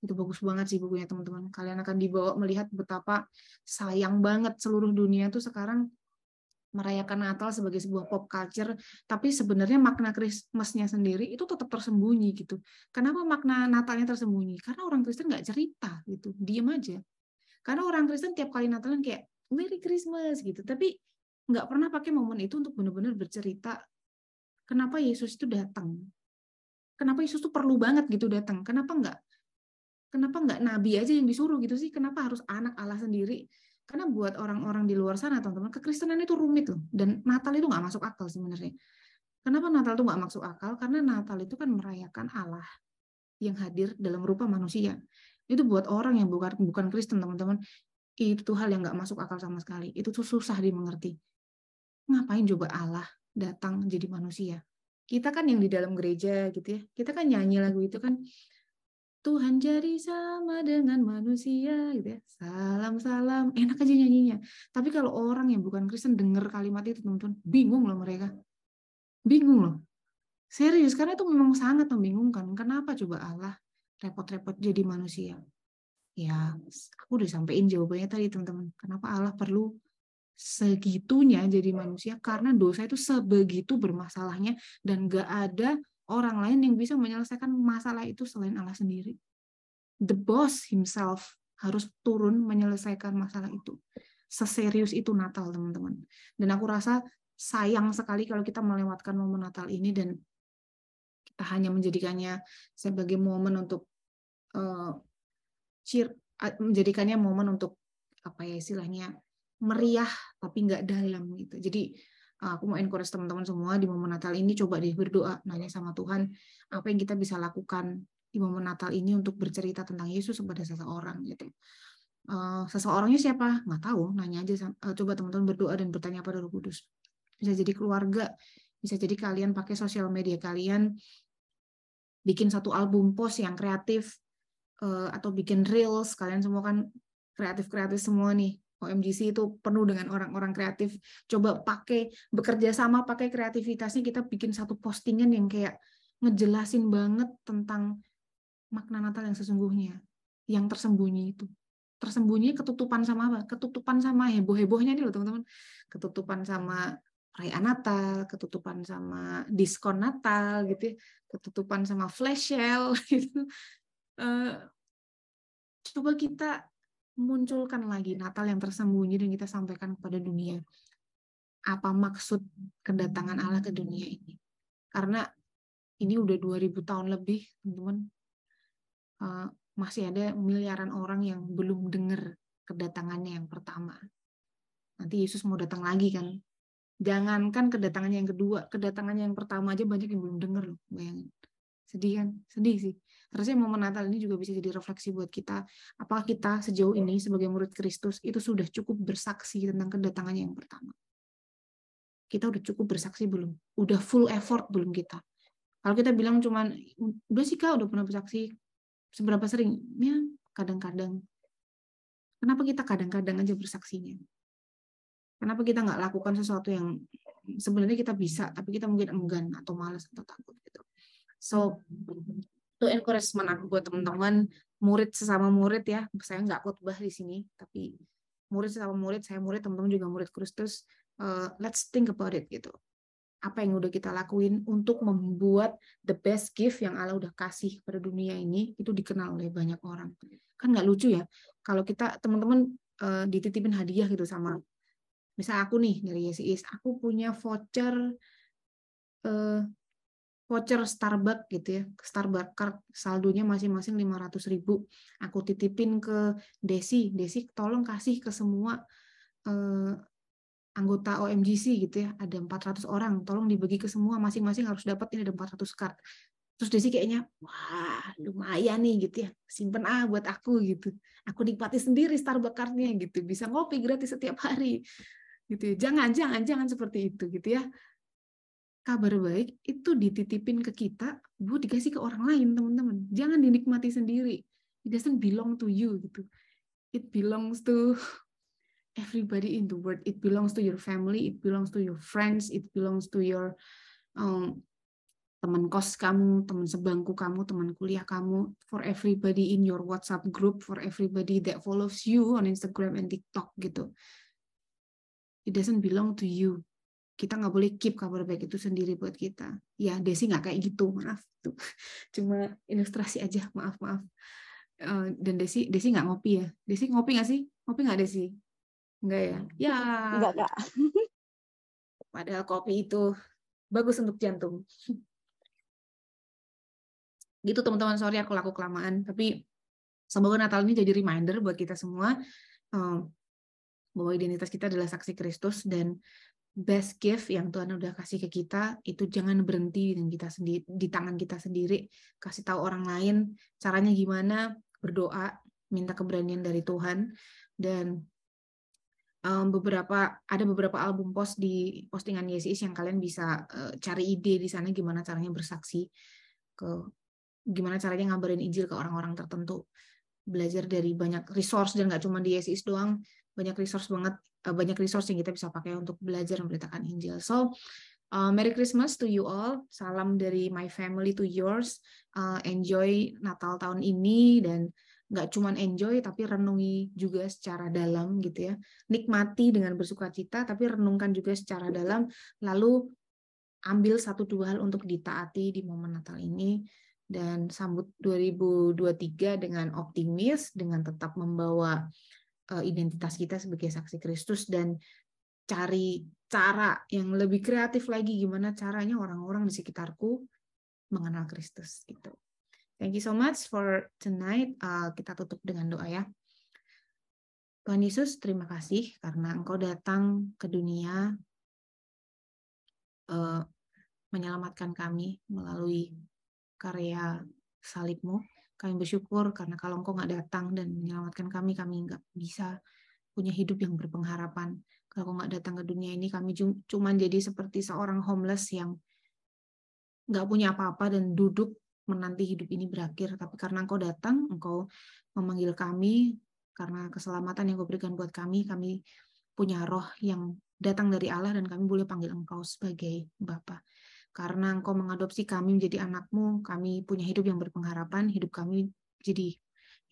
Itu bagus banget sih bukunya teman-teman. Kalian akan dibawa melihat betapa sayang banget seluruh dunia tuh sekarang merayakan Natal sebagai sebuah pop culture, tapi sebenarnya makna Christmasnya sendiri itu tetap tersembunyi gitu. Kenapa makna Natalnya tersembunyi? Karena orang Kristen nggak cerita gitu, diem aja. Karena orang Kristen tiap kali Natalan kayak Merry Christmas gitu, tapi nggak pernah pakai momen itu untuk benar-benar bercerita kenapa Yesus itu datang. Kenapa Yesus tuh perlu banget gitu datang? Kenapa nggak kenapa nggak nabi aja yang disuruh gitu sih? Kenapa harus anak Allah sendiri? Karena buat orang-orang di luar sana, teman-teman, kekristenan itu rumit loh. Dan Natal itu nggak masuk akal sebenarnya. Kenapa Natal itu nggak masuk akal? Karena Natal itu kan merayakan Allah yang hadir dalam rupa manusia. Itu buat orang yang bukan bukan Kristen, teman-teman. Itu hal yang nggak masuk akal sama sekali. Itu tuh susah dimengerti. Ngapain coba Allah datang jadi manusia? Kita kan yang di dalam gereja gitu ya. Kita kan nyanyi lagu itu kan Tuhan jadi sama dengan manusia gitu ya. Salam-salam, enak aja nyanyinya. Tapi kalau orang yang bukan Kristen dengar kalimat itu teman-teman, bingung loh mereka. Bingung loh. Serius, karena itu memang sangat membingungkan. Kenapa coba Allah repot-repot jadi manusia? Ya, aku udah sampein jawabannya tadi teman-teman. Kenapa Allah perlu segitunya jadi manusia? Karena dosa itu sebegitu bermasalahnya dan gak ada orang lain yang bisa menyelesaikan masalah itu selain Allah sendiri. The boss himself harus turun menyelesaikan masalah itu. Seserius itu Natal, teman-teman. Dan aku rasa sayang sekali kalau kita melewatkan momen Natal ini dan kita hanya menjadikannya sebagai momen untuk uh, cheer, menjadikannya momen untuk apa ya istilahnya meriah tapi nggak dalam gitu. Jadi aku mau encourage teman-teman semua di momen Natal ini coba deh berdoa nanya sama Tuhan apa yang kita bisa lakukan di momen Natal ini untuk bercerita tentang Yesus kepada seseorang gitu. Uh, seseorangnya siapa? Nggak tahu, nanya aja. Uh, coba teman-teman berdoa dan bertanya pada Roh Kudus. Bisa jadi keluarga, bisa jadi kalian pakai sosial media kalian, bikin satu album post yang kreatif, uh, atau bikin reels, kalian semua kan kreatif-kreatif semua nih. OMGC itu penuh dengan orang-orang kreatif. Coba pakai bekerja sama pakai kreativitasnya kita bikin satu postingan yang kayak ngejelasin banget tentang makna Natal yang sesungguhnya, yang tersembunyi itu. Tersembunyi ketutupan sama apa? Ketutupan sama heboh-hebohnya nih loh teman-teman. Ketutupan sama perayaan Natal, ketutupan sama diskon Natal gitu ya, ketutupan sama flash sale gitu. Uh, coba kita munculkan lagi Natal yang tersembunyi dan kita sampaikan kepada dunia. Apa maksud kedatangan Allah ke dunia ini? Karena ini udah 2000 tahun lebih, teman-teman. Uh, masih ada miliaran orang yang belum dengar kedatangannya yang pertama. Nanti Yesus mau datang lagi kan. Jangankan kedatangannya yang kedua, kedatangannya yang pertama aja banyak yang belum dengar loh, bayangin. Sedih kan? Sedih sih. Harusnya momen Natal ini juga bisa jadi refleksi buat kita. Apakah kita sejauh ini sebagai murid Kristus itu sudah cukup bersaksi tentang kedatangannya yang pertama? Kita udah cukup bersaksi belum? Udah full effort belum kita? Kalau kita bilang cuman, udah sih kak, udah pernah bersaksi, seberapa sering? Ya, kadang-kadang. Kenapa kita kadang-kadang aja bersaksinya? Kenapa kita nggak lakukan sesuatu yang sebenarnya kita bisa, tapi kita mungkin enggan atau malas atau takut gitu. So, itu encouragement aku buat teman-teman murid sesama murid ya. Saya nggak khotbah di sini tapi murid sesama murid saya murid teman-teman juga murid Kristus uh, let's think about it gitu. Apa yang udah kita lakuin untuk membuat the best gift yang Allah udah kasih pada dunia ini itu dikenal oleh banyak orang. Kan nggak lucu ya kalau kita teman-teman uh, dititipin hadiah gitu sama misal aku nih dari Yesus aku punya voucher uh, voucher Starbucks gitu ya, Starbucks card saldonya masing-masing 500 ribu. Aku titipin ke Desi, Desi tolong kasih ke semua eh, anggota OMGC gitu ya, ada 400 orang, tolong dibagi ke semua, masing-masing harus dapat ini ada 400 card. terus Desi kayaknya wah lumayan nih gitu ya. Simpen ah buat aku gitu. Aku nikmati sendiri Starbucksnya gitu. Bisa ngopi gratis setiap hari gitu ya. jangan jangan jangan seperti itu gitu ya kabar baik itu dititipin ke kita bu dikasih ke orang lain teman-teman. Jangan dinikmati sendiri. It doesn't belong to you gitu. It belongs to everybody in the world. It belongs to your family it belongs to your friends it belongs to your um, teman kos kamu, teman sebangku kamu, teman kuliah kamu, for everybody in your WhatsApp group, for everybody that follows you on Instagram and TikTok gitu. It doesn't belong to you. Kita nggak boleh keep kabar baik itu sendiri buat kita. Ya, Desi nggak kayak gitu, maaf. Tuh. Cuma ilustrasi aja, maaf, maaf. Uh, dan Desi, Desi nggak ngopi ya? Desi ngopi nggak sih? Ngopi nggak Desi? Enggak ya? Ya. Enggak, enggak. Padahal kopi itu bagus untuk jantung gitu teman-teman sorry aku laku kelamaan tapi semoga Natal ini jadi reminder buat kita semua um, bahwa identitas kita adalah saksi Kristus dan best gift yang Tuhan udah kasih ke kita itu jangan berhenti dengan kita sendiri di tangan kita sendiri. Kasih tahu orang lain caranya gimana berdoa minta keberanian dari Tuhan. Dan um, beberapa ada beberapa album post di postingan Yesus yang kalian bisa uh, cari ide di sana gimana caranya bersaksi ke gimana caranya ngabarin Injil ke orang-orang tertentu. Belajar dari banyak resource dan nggak cuma di Yesus doang banyak resource banget banyak resource yang kita bisa pakai untuk belajar memberitakan Injil so uh, Merry Christmas to you all. Salam dari my family to yours. Uh, enjoy Natal tahun ini dan nggak cuma enjoy tapi renungi juga secara dalam gitu ya. Nikmati dengan bersuka cita tapi renungkan juga secara dalam. Lalu ambil satu dua hal untuk ditaati di momen Natal ini. Dan sambut 2023 dengan optimis dengan tetap membawa uh, identitas kita sebagai saksi Kristus dan cari cara yang lebih kreatif lagi gimana caranya orang-orang di sekitarku mengenal Kristus itu. Thank you so much for tonight. Uh, kita tutup dengan doa ya. Tuhan Yesus, terima kasih karena Engkau datang ke dunia uh, menyelamatkan kami melalui karya salibmu. Kami bersyukur karena kalau engkau nggak datang dan menyelamatkan kami, kami nggak bisa punya hidup yang berpengharapan. Kalau engkau nggak datang ke dunia ini, kami cuma jadi seperti seorang homeless yang nggak punya apa-apa dan duduk menanti hidup ini berakhir. Tapi karena engkau datang, engkau memanggil kami, karena keselamatan yang kau berikan buat kami, kami punya roh yang datang dari Allah dan kami boleh panggil engkau sebagai Bapa. Karena engkau mengadopsi kami menjadi anakmu, kami punya hidup yang berpengharapan, hidup kami jadi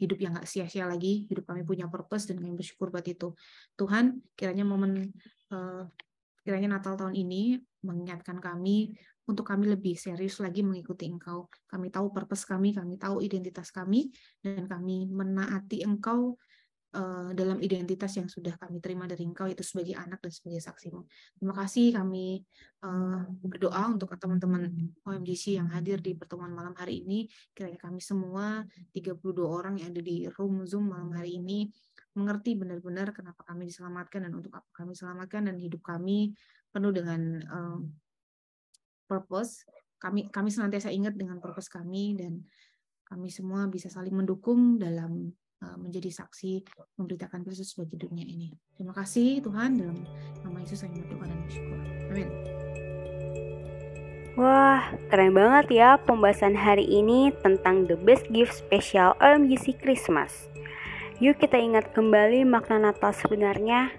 hidup yang gak sia-sia lagi, hidup kami punya purpose dan kami bersyukur buat itu. Tuhan, kiranya momen uh, kiranya Natal tahun ini mengingatkan kami untuk kami lebih serius lagi mengikuti Engkau. Kami tahu purpose kami, kami tahu identitas kami, dan kami menaati Engkau uh, dalam identitas yang sudah kami terima dari Engkau itu sebagai anak dan sebagai saksimu. Terima kasih kami uh, berdoa untuk teman-teman OMGC yang hadir di pertemuan malam hari ini. Kiranya kami semua 32 orang yang ada di room Zoom malam hari ini mengerti benar-benar kenapa kami diselamatkan dan untuk apa kami selamatkan dan hidup kami penuh dengan uh, purpose. Kami kami senantiasa ingat dengan purpose kami dan kami semua bisa saling mendukung dalam menjadi saksi memberitakan Kristus bagi dunia ini. Terima kasih Tuhan dalam nama Yesus saya berdoa dan bersyukur. Amin. Wah, keren banget ya pembahasan hari ini tentang The Best Gift Special OMGC Christmas. Yuk kita ingat kembali makna Natal sebenarnya.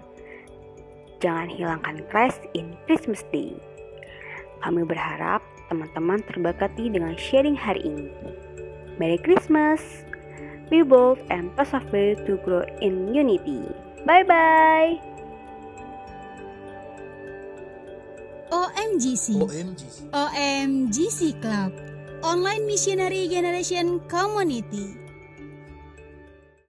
Jangan hilangkan Christ in Christmas Day. Kami berharap teman-teman terberkati dengan sharing hari ini. Merry Christmas! Be bold and persevere to grow in unity. Bye bye. OMGC. OMGC. OMGC Club. Online Missionary Generation Community.